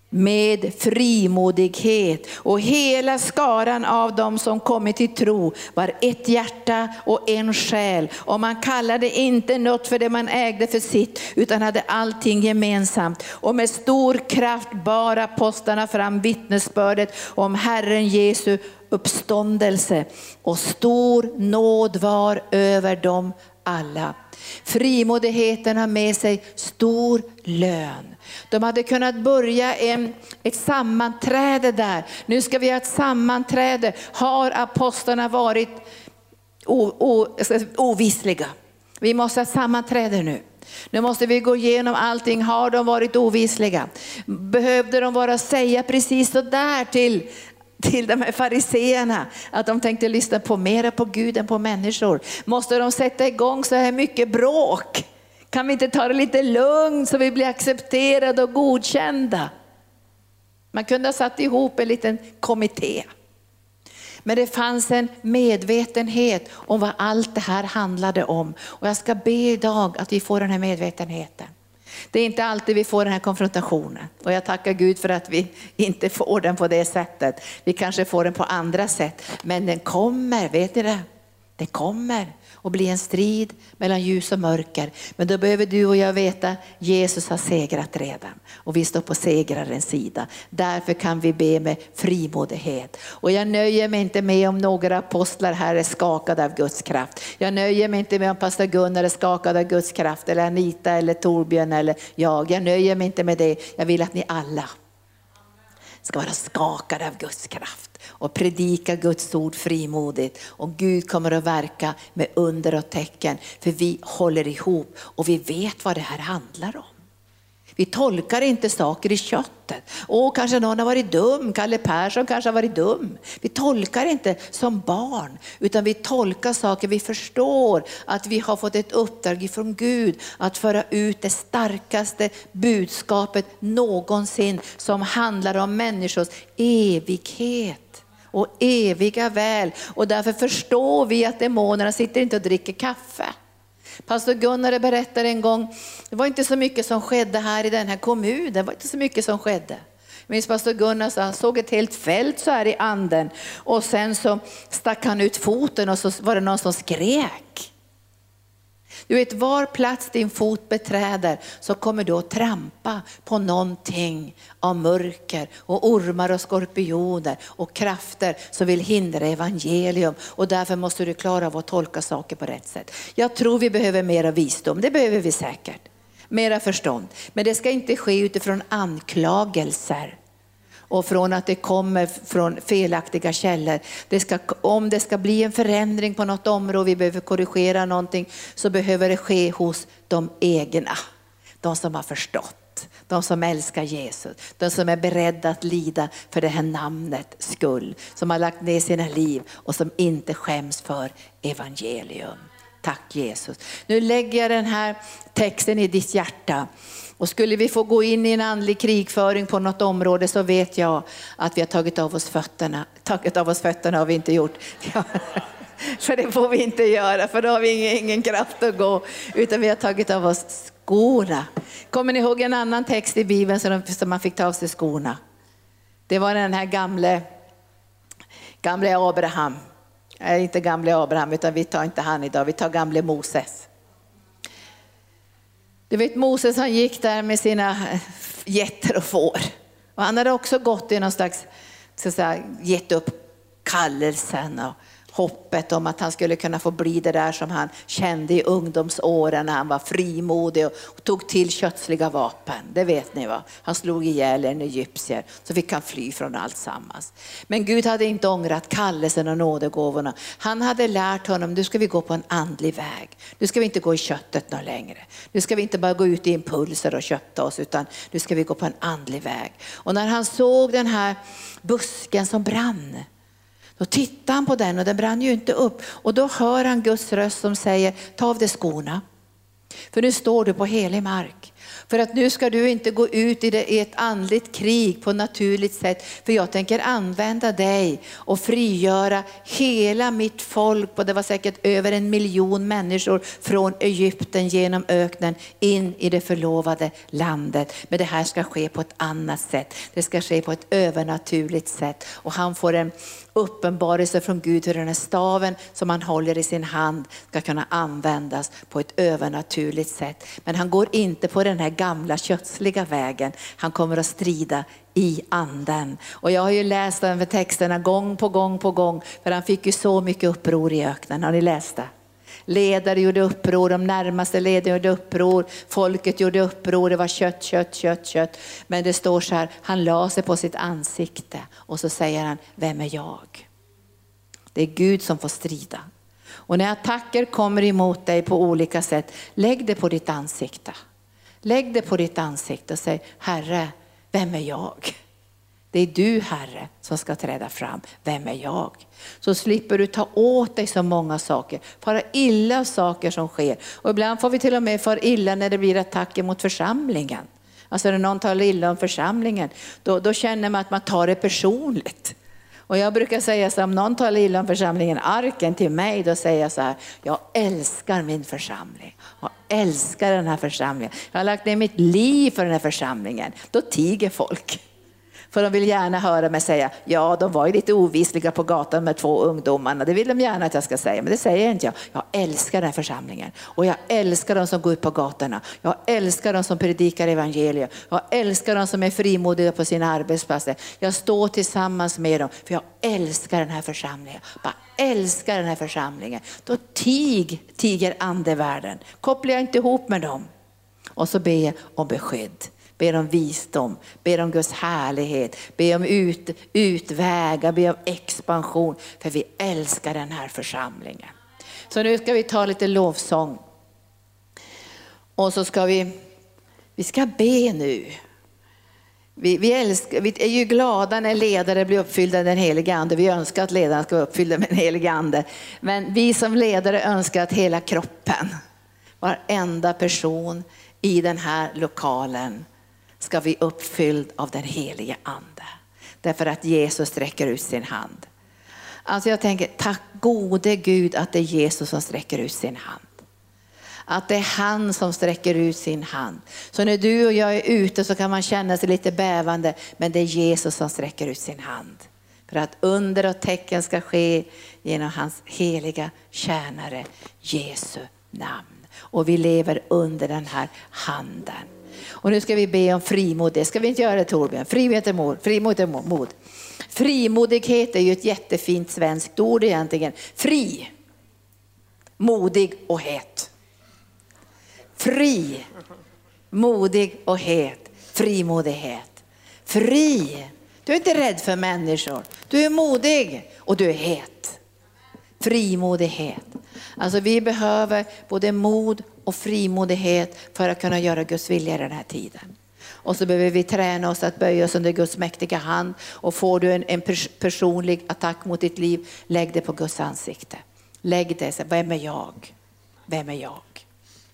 med frimodighet. Och hela skaran av dem som kommit till tro var ett hjärta och en själ. Och man kallade inte något för det man ägde för sitt utan hade allting gemensamt. Och med stor kraft bar apostlarna fram vittnesbördet om Herren Jesu uppståndelse. Och stor nåd var över dem alla. Frimodigheten har med sig stor lön. De hade kunnat börja en, ett sammanträde där. Nu ska vi ha ett sammanträde. Har apostlarna varit o, o, ovissliga? Vi måste ha ett sammanträde nu. Nu måste vi gå igenom allting. Har de varit ovissliga? Behövde de bara säga precis så där till, till de här fariseerna att de tänkte lyssna på mera på Gud än på människor? Måste de sätta igång så här mycket bråk? Kan vi inte ta det lite lugnt så vi blir accepterade och godkända? Man kunde ha satt ihop en liten kommitté. Men det fanns en medvetenhet om vad allt det här handlade om. Och jag ska be idag att vi får den här medvetenheten. Det är inte alltid vi får den här konfrontationen och jag tackar Gud för att vi inte får den på det sättet. Vi kanske får den på andra sätt, men den kommer, vet ni det? Det kommer och bli en strid mellan ljus och mörker. Men då behöver du och jag veta Jesus har segrat redan och vi står på segrarens sida. Därför kan vi be med frimodighet. Och jag nöjer mig inte med om några apostlar här är skakade av Guds kraft. Jag nöjer mig inte med om pastor Gunnar är skakad av Guds kraft eller Anita eller Torbjörn eller jag. Jag nöjer mig inte med det. Jag vill att ni alla ska vara skakade av Guds kraft och predika Guds ord frimodigt. Och Gud kommer att verka med under och tecken, för vi håller ihop och vi vet vad det här handlar om. Vi tolkar inte saker i köttet. Åh, kanske någon har varit dum, Kalle Persson kanske har varit dum. Vi tolkar inte som barn, utan vi tolkar saker, vi förstår att vi har fått ett uppdrag från Gud att föra ut det starkaste budskapet någonsin som handlar om människors evighet och eviga väl. Och därför förstår vi att demonerna sitter inte och dricker kaffe. Pastor Gunnar berättade en gång, det var inte så mycket som skedde här i den här kommunen, det var inte så mycket som skedde. Minns pastor Gunnar så han såg ett helt fält så här i anden och sen så stack han ut foten och så var det någon som skrek. Du vet, var plats din fot beträder så kommer du att trampa på någonting av mörker och ormar och skorpioner och krafter som vill hindra evangelium. Och därför måste du klara av att tolka saker på rätt sätt. Jag tror vi behöver mera visdom, det behöver vi säkert. Mera förstånd. Men det ska inte ske utifrån anklagelser och från att det kommer från felaktiga källor. Det ska, om det ska bli en förändring på något område, vi behöver korrigera någonting, så behöver det ske hos de egna. De som har förstått, de som älskar Jesus, de som är beredda att lida för det här namnet skull, som har lagt ner sina liv och som inte skäms för evangelium. Tack Jesus. Nu lägger jag den här texten i ditt hjärta. Och skulle vi få gå in i en andlig krigföring på något område så vet jag att vi har tagit av oss fötterna. Tagit av oss fötterna har vi inte gjort. för det får vi inte göra, för då har vi ingen, ingen kraft att gå. Utan vi har tagit av oss skorna. Kommer ni ihåg en annan text i Bibeln som man fick ta av sig skorna? Det var den här gamle, gamle Abraham. Nej, inte gamle Abraham, utan vi tar inte han idag, vi tar gamle Moses. Du vet Moses han gick där med sina eh, getter och får. Och han hade också gått i någon slags, så att säga, gett upp kallelsen och hoppet om att han skulle kunna få bli det där som han kände i ungdomsåren när han var frimodig och tog till kötsliga vapen. Det vet ni va? Han slog ihjäl en egyptier så fick han fly från allt sammans. Men Gud hade inte ångrat kallelsen och nådegåvorna. Han hade lärt honom, nu ska vi gå på en andlig väg. Nu ska vi inte gå i köttet någon längre. Nu ska vi inte bara gå ut i impulser och kötta oss utan nu ska vi gå på en andlig väg. Och när han såg den här busken som brann då tittar han på den och den brann ju inte upp. Och då hör han Guds röst som säger, ta av dig skorna. För nu står du på helig mark. För att nu ska du inte gå ut i, det, i ett andligt krig på naturligt sätt. För jag tänker använda dig och frigöra hela mitt folk, och det var säkert över en miljon människor från Egypten genom öknen in i det förlovade landet. Men det här ska ske på ett annat sätt. Det ska ske på ett övernaturligt sätt. Och han får en uppenbarelse från Gud hur den här staven som han håller i sin hand ska kunna användas på ett övernaturligt sätt. Men han går inte på den den här gamla kötsliga vägen. Han kommer att strida i anden. Och jag har ju läst de texterna gång på gång på gång, för han fick ju så mycket uppror i öknen. Har ni läst det? Ledare gjorde uppror, de närmaste ledarna gjorde uppror, folket gjorde uppror, det var kött, kött, kött, kött. Men det står så här, han la sig på sitt ansikte och så säger han, vem är jag? Det är Gud som får strida. Och när attacker kommer emot dig på olika sätt, lägg det på ditt ansikte. Lägg det på ditt ansikte och säg, Herre, vem är jag? Det är du Herre som ska träda fram. Vem är jag? Så slipper du ta åt dig så många saker, fara illa av saker som sker. Och ibland får vi till och med fara illa när det blir attacker mot församlingen. Alltså när någon talar illa om församlingen, då, då känner man att man tar det personligt. Och jag brukar säga så om någon talar illa om församlingen, arken till mig, då säger jag så här, jag älskar min församling. Jag älskar den här församlingen. Jag har lagt ner mitt liv för den här församlingen. Då tiger folk. För de vill gärna höra mig säga, ja de var ju lite ovisliga på gatan med två ungdomarna. Det vill de gärna att jag ska säga, men det säger inte jag. Jag älskar den här församlingen. Och jag älskar de som går ut på gatorna. Jag älskar de som predikar evangeliet. Jag älskar de som är frimodiga på sina arbetsplatser. Jag står tillsammans med dem, för jag älskar den här församlingen. Bara älskar den här församlingen. Då tig, tiger andevärlden. Kopplar jag inte ihop med dem. Och så ber jag om beskydd ber om visdom, ber om Guds härlighet, ber om ut, utvägar, ber om expansion. För vi älskar den här församlingen. Så nu ska vi ta lite lovsång. Och så ska vi, vi ska be nu. Vi, vi, älskar, vi är ju glada när ledare blir uppfyllda med den helige ande. Vi önskar att ledarna ska vara uppfyllda med den helige ande. Men vi som ledare önskar att hela kroppen, varenda person i den här lokalen ska vi uppfylld av den helige ande. Därför att Jesus sträcker ut sin hand. Alltså jag tänker, tack gode Gud att det är Jesus som sträcker ut sin hand. Att det är han som sträcker ut sin hand. Så när du och jag är ute så kan man känna sig lite bävande, men det är Jesus som sträcker ut sin hand. För att under och tecken ska ske genom hans heliga tjänare Jesu namn. Och vi lever under den här handen. Och nu ska vi be om frimod. Det ska vi inte göra Torbjörn. Frihet är mod. Frimod är mod. Frimodighet är ju ett jättefint svenskt ord egentligen. Fri, modig och het. Fri, modig och het. Frimodighet. Fri. Du är inte rädd för människor. Du är modig och du är het. Frimodighet. Alltså vi behöver både mod och frimodighet för att kunna göra Guds vilja i den här tiden. Och så behöver vi träna oss att böja oss under Guds mäktiga hand. Och får du en, en personlig attack mot ditt liv, lägg det på Guds ansikte. Lägg det, vem är jag? Vem är jag?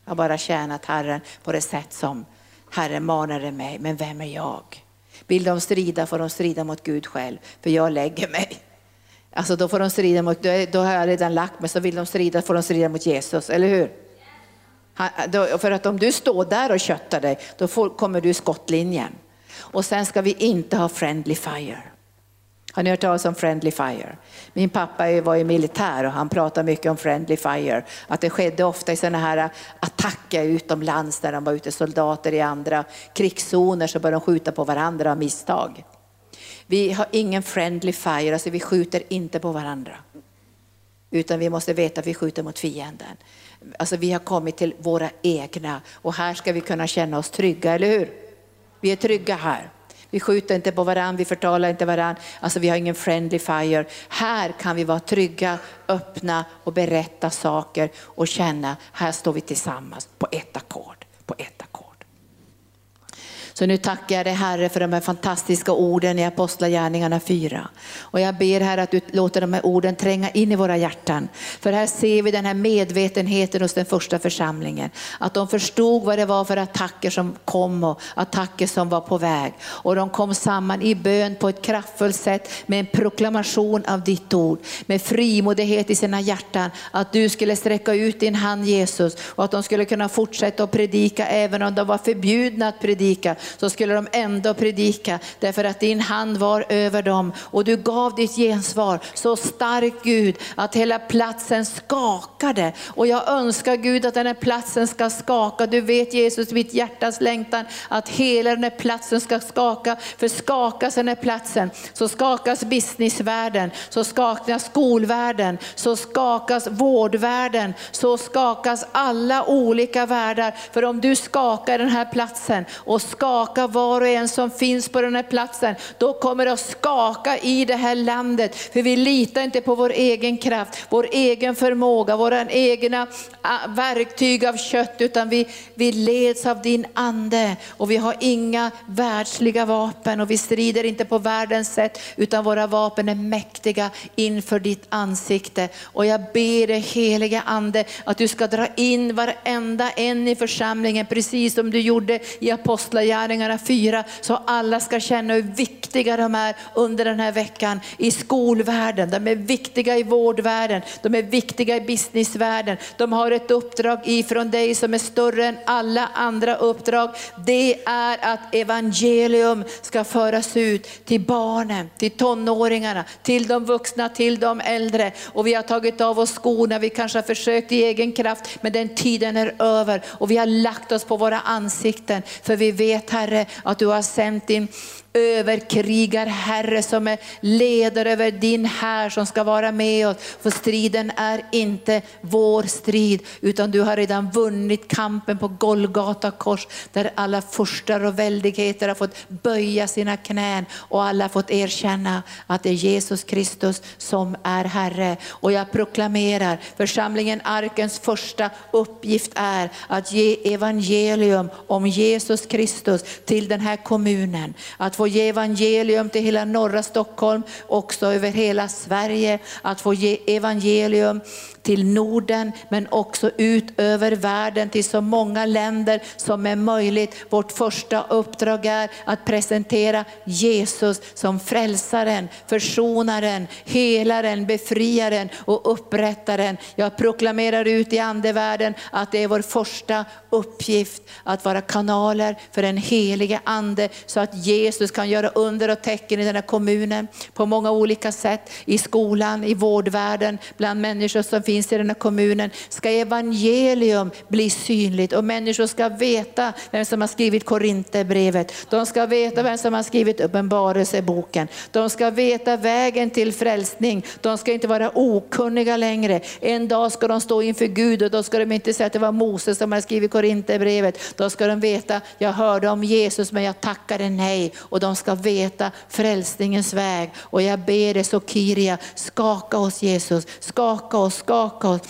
Jag har bara tjänat Herren på det sätt som Herren manade mig, men vem är jag? Vill de strida får de strida mot Gud själv, för jag lägger mig. Alltså då får de strida mot, då har jag redan lagt mig, så vill de strida får de strida mot Jesus, eller hur? För att om du står där och köttar dig, då får, kommer du i skottlinjen. Och sen ska vi inte ha friendly fire. Har ni hört talas om friendly fire? Min pappa var ju militär och han pratade mycket om friendly fire. Att det skedde ofta i sådana här attacker utomlands när de var ute soldater i andra krigszoner så började de skjuta på varandra av misstag. Vi har ingen friendly fire, alltså vi skjuter inte på varandra. Utan vi måste veta att vi skjuter mot fienden. Alltså vi har kommit till våra egna och här ska vi kunna känna oss trygga, eller hur? Vi är trygga här. Vi skjuter inte på varandra, vi förtalar inte varandra, alltså vi har ingen friendly fire. Här kan vi vara trygga, öppna och berätta saker och känna, här står vi tillsammans på ett ackord, på ett ackord. Så nu tackar jag dig Herre för de här fantastiska orden i Apostlagärningarna 4. Och jag ber Herre att du låter de här orden tränga in i våra hjärtan. För här ser vi den här medvetenheten hos den första församlingen. Att de förstod vad det var för attacker som kom och attacker som var på väg. Och de kom samman i bön på ett kraftfullt sätt med en proklamation av ditt ord. Med frimodighet i sina hjärtan. Att du skulle sträcka ut din hand Jesus och att de skulle kunna fortsätta att predika även om de var förbjudna att predika så skulle de ändå predika därför att din hand var över dem och du gav ditt gensvar så starkt Gud att hela platsen skakade. Och jag önskar Gud att den här platsen ska skaka. Du vet Jesus mitt hjärtas längtan att hela den här platsen ska skaka. För skakas den här platsen så skakas businessvärlden, så skakas skolvärlden, så skakas vårdvärlden, så skakas alla olika världar. För om du skakar den här platsen och skakar skaka var och en som finns på den här platsen. Då kommer det att skaka i det här landet. För vi litar inte på vår egen kraft, vår egen förmåga, våra egna ah, verktyg av kött, utan vi, vi leds av din ande. Och vi har inga världsliga vapen och vi strider inte på världens sätt, utan våra vapen är mäktiga inför ditt ansikte. Och jag ber dig heliga ande att du ska dra in varenda en i församlingen, precis som du gjorde i Apostlagärningarna Lärjungarna 4 så alla ska känna hur viktiga de är under den här veckan i skolvärlden, de är viktiga i vårdvärlden, de är viktiga i businessvärlden. De har ett uppdrag ifrån dig som är större än alla andra uppdrag. Det är att evangelium ska föras ut till barnen, till tonåringarna, till de vuxna, till de äldre. Och vi har tagit av oss skorna, vi kanske har försökt i egen kraft, men den tiden är över och vi har lagt oss på våra ansikten. För vi vet Herre att du har sänt din överkrigar Herre som är ledare över din här som ska vara med oss. För striden är inte vår strid utan du har redan vunnit kampen på Golgata kors där alla furstar och väldigheter har fått böja sina knän och alla har fått erkänna att det är Jesus Kristus som är Herre. Och jag proklamerar församlingen Arkens första uppgift är att ge evangelium om Jesus Kristus till den här kommunen. Att få få ge evangelium till hela norra Stockholm, också över hela Sverige, att få ge evangelium till Norden men också ut över världen till så många länder som är möjligt. Vårt första uppdrag är att presentera Jesus som frälsaren, försonaren, helaren, befriaren och upprättaren. Jag proklamerar ut i andevärlden att det är vår första uppgift att vara kanaler för den helige ande så att Jesus kan göra under och tecken i den här kommunen på många olika sätt. I skolan, i vårdvärlden, bland människor som finns i den här kommunen. Ska evangelium bli synligt och människor ska veta vem som har skrivit Korinthierbrevet. De ska veta vem som har skrivit Uppenbarelseboken. De ska veta vägen till frälsning. De ska inte vara okunniga längre. En dag ska de stå inför Gud och då ska de inte säga att det var Moses som har skrivit Korinthierbrevet. Då ska de veta, jag hörde om Jesus men jag tackade nej. Och de ska veta frälsningens väg. Och jag ber dig Sokiria, skaka oss Jesus, skaka oss, skaka oss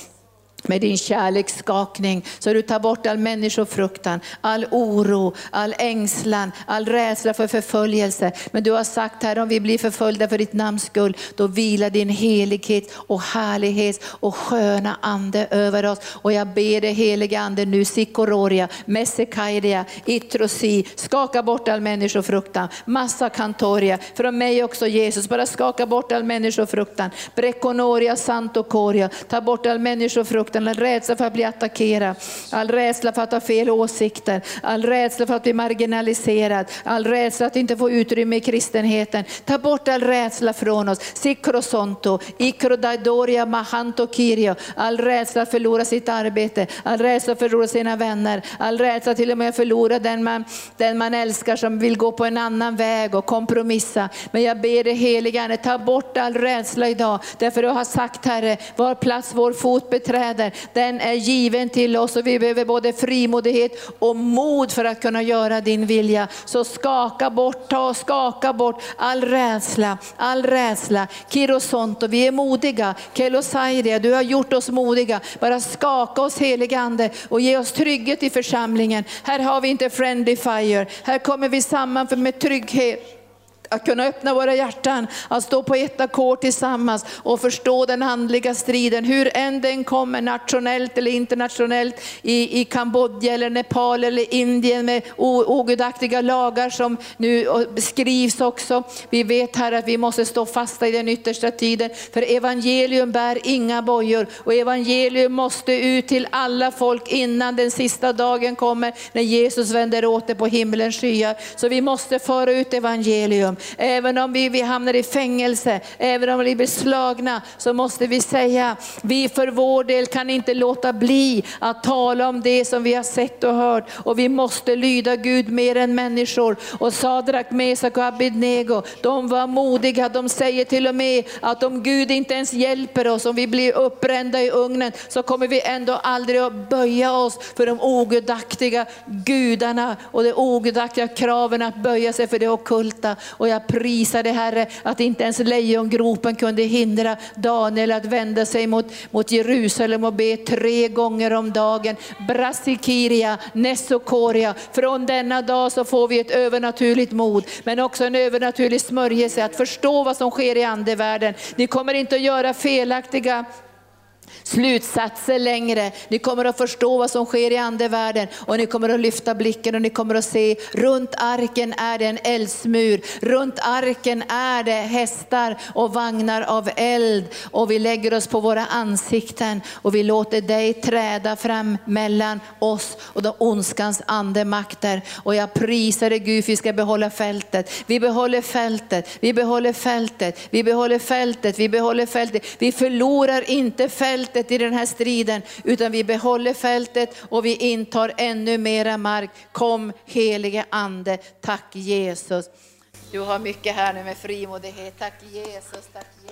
med din kärleksskakning så du tar bort all människofruktan, all oro, all ängslan, all rädsla för förföljelse. Men du har sagt här om vi blir förföljda för ditt namns skull, då vilar din helighet och härlighet och sköna ande över oss. Och jag ber dig heliga ande nu, Sikororia, Messekairia, Itrosi, skaka bort all människofruktan, massa kantoria, från mig också Jesus, bara skaka bort all människofruktan, Brekonoria, Santokoria, ta bort all människofruktan fruktan, all rädsla för att bli attackerad, all rädsla för att ha fel åsikter, all rädsla för att bli marginaliserad, all rädsla att inte få utrymme i kristenheten. Ta bort all rädsla från oss. Sikrosonto, ikrodaidoria mahanto kirio, all rädsla att förlora sitt arbete, all rädsla att förlora sina vänner, all rädsla till och med att förlora den man, den man älskar som vill gå på en annan väg och kompromissa. Men jag ber dig helige Ande, ta bort all rädsla idag. Därför du har sagt Herre, var plats vår fot beträder kläder, den är given till oss och vi behöver både frimodighet och mod för att kunna göra din vilja. Så skaka bort, ta och skaka bort all rädsla, all rädsla. Kirosonto, vi är modiga. Kelosairia, du har gjort oss modiga. Bara skaka oss heligande och ge oss trygghet i församlingen. Här har vi inte friendly fire, här kommer vi samman med trygghet att kunna öppna våra hjärtan, att stå på ett ackord tillsammans och förstå den andliga striden, hur än den kommer nationellt eller internationellt i, i Kambodja eller Nepal eller Indien med ogudaktiga lagar som nu skrivs också. Vi vet här att vi måste stå fasta i den yttersta tiden, för evangelium bär inga bojor och evangelium måste ut till alla folk innan den sista dagen kommer när Jesus vänder åter på himlens skyar. Så vi måste föra ut evangelium. Även om vi, vi hamnar i fängelse, även om vi blir slagna, så måste vi säga, vi för vår del kan inte låta bli att tala om det som vi har sett och hört. Och vi måste lyda Gud mer än människor. Och Sadrak, Mesak och Abednego, de var modiga. De säger till och med att om Gud inte ens hjälper oss, om vi blir uppbrända i ugnen, så kommer vi ändå aldrig att böja oss för de ogudaktiga gudarna och de ogudaktiga kraven att böja sig för det okulta. Och jag prisar dig Herre att inte ens lejongropen kunde hindra Daniel att vända sig mot, mot Jerusalem och be tre gånger om dagen. Brasikiria, Nessokoria. Från denna dag så får vi ett övernaturligt mod, men också en övernaturlig smörjelse att förstå vad som sker i andevärlden. Ni kommer inte att göra felaktiga slutsatser längre. Ni kommer att förstå vad som sker i andevärlden och ni kommer att lyfta blicken och ni kommer att se runt arken är det en eldsmur. Runt arken är det hästar och vagnar av eld och vi lägger oss på våra ansikten och vi låter dig träda fram mellan oss och de ondskans andemakter. Och jag prisar dig Gud, för vi ska behålla fältet. Vi behåller fältet, vi behåller fältet, vi behåller fältet, vi behåller fältet. Vi förlorar inte fältet fältet i den här striden, utan vi behåller fältet och vi intar ännu mera mark. Kom helige Ande, tack Jesus. Du har mycket här nu med frimodighet. Tack Jesus, tack Jesus.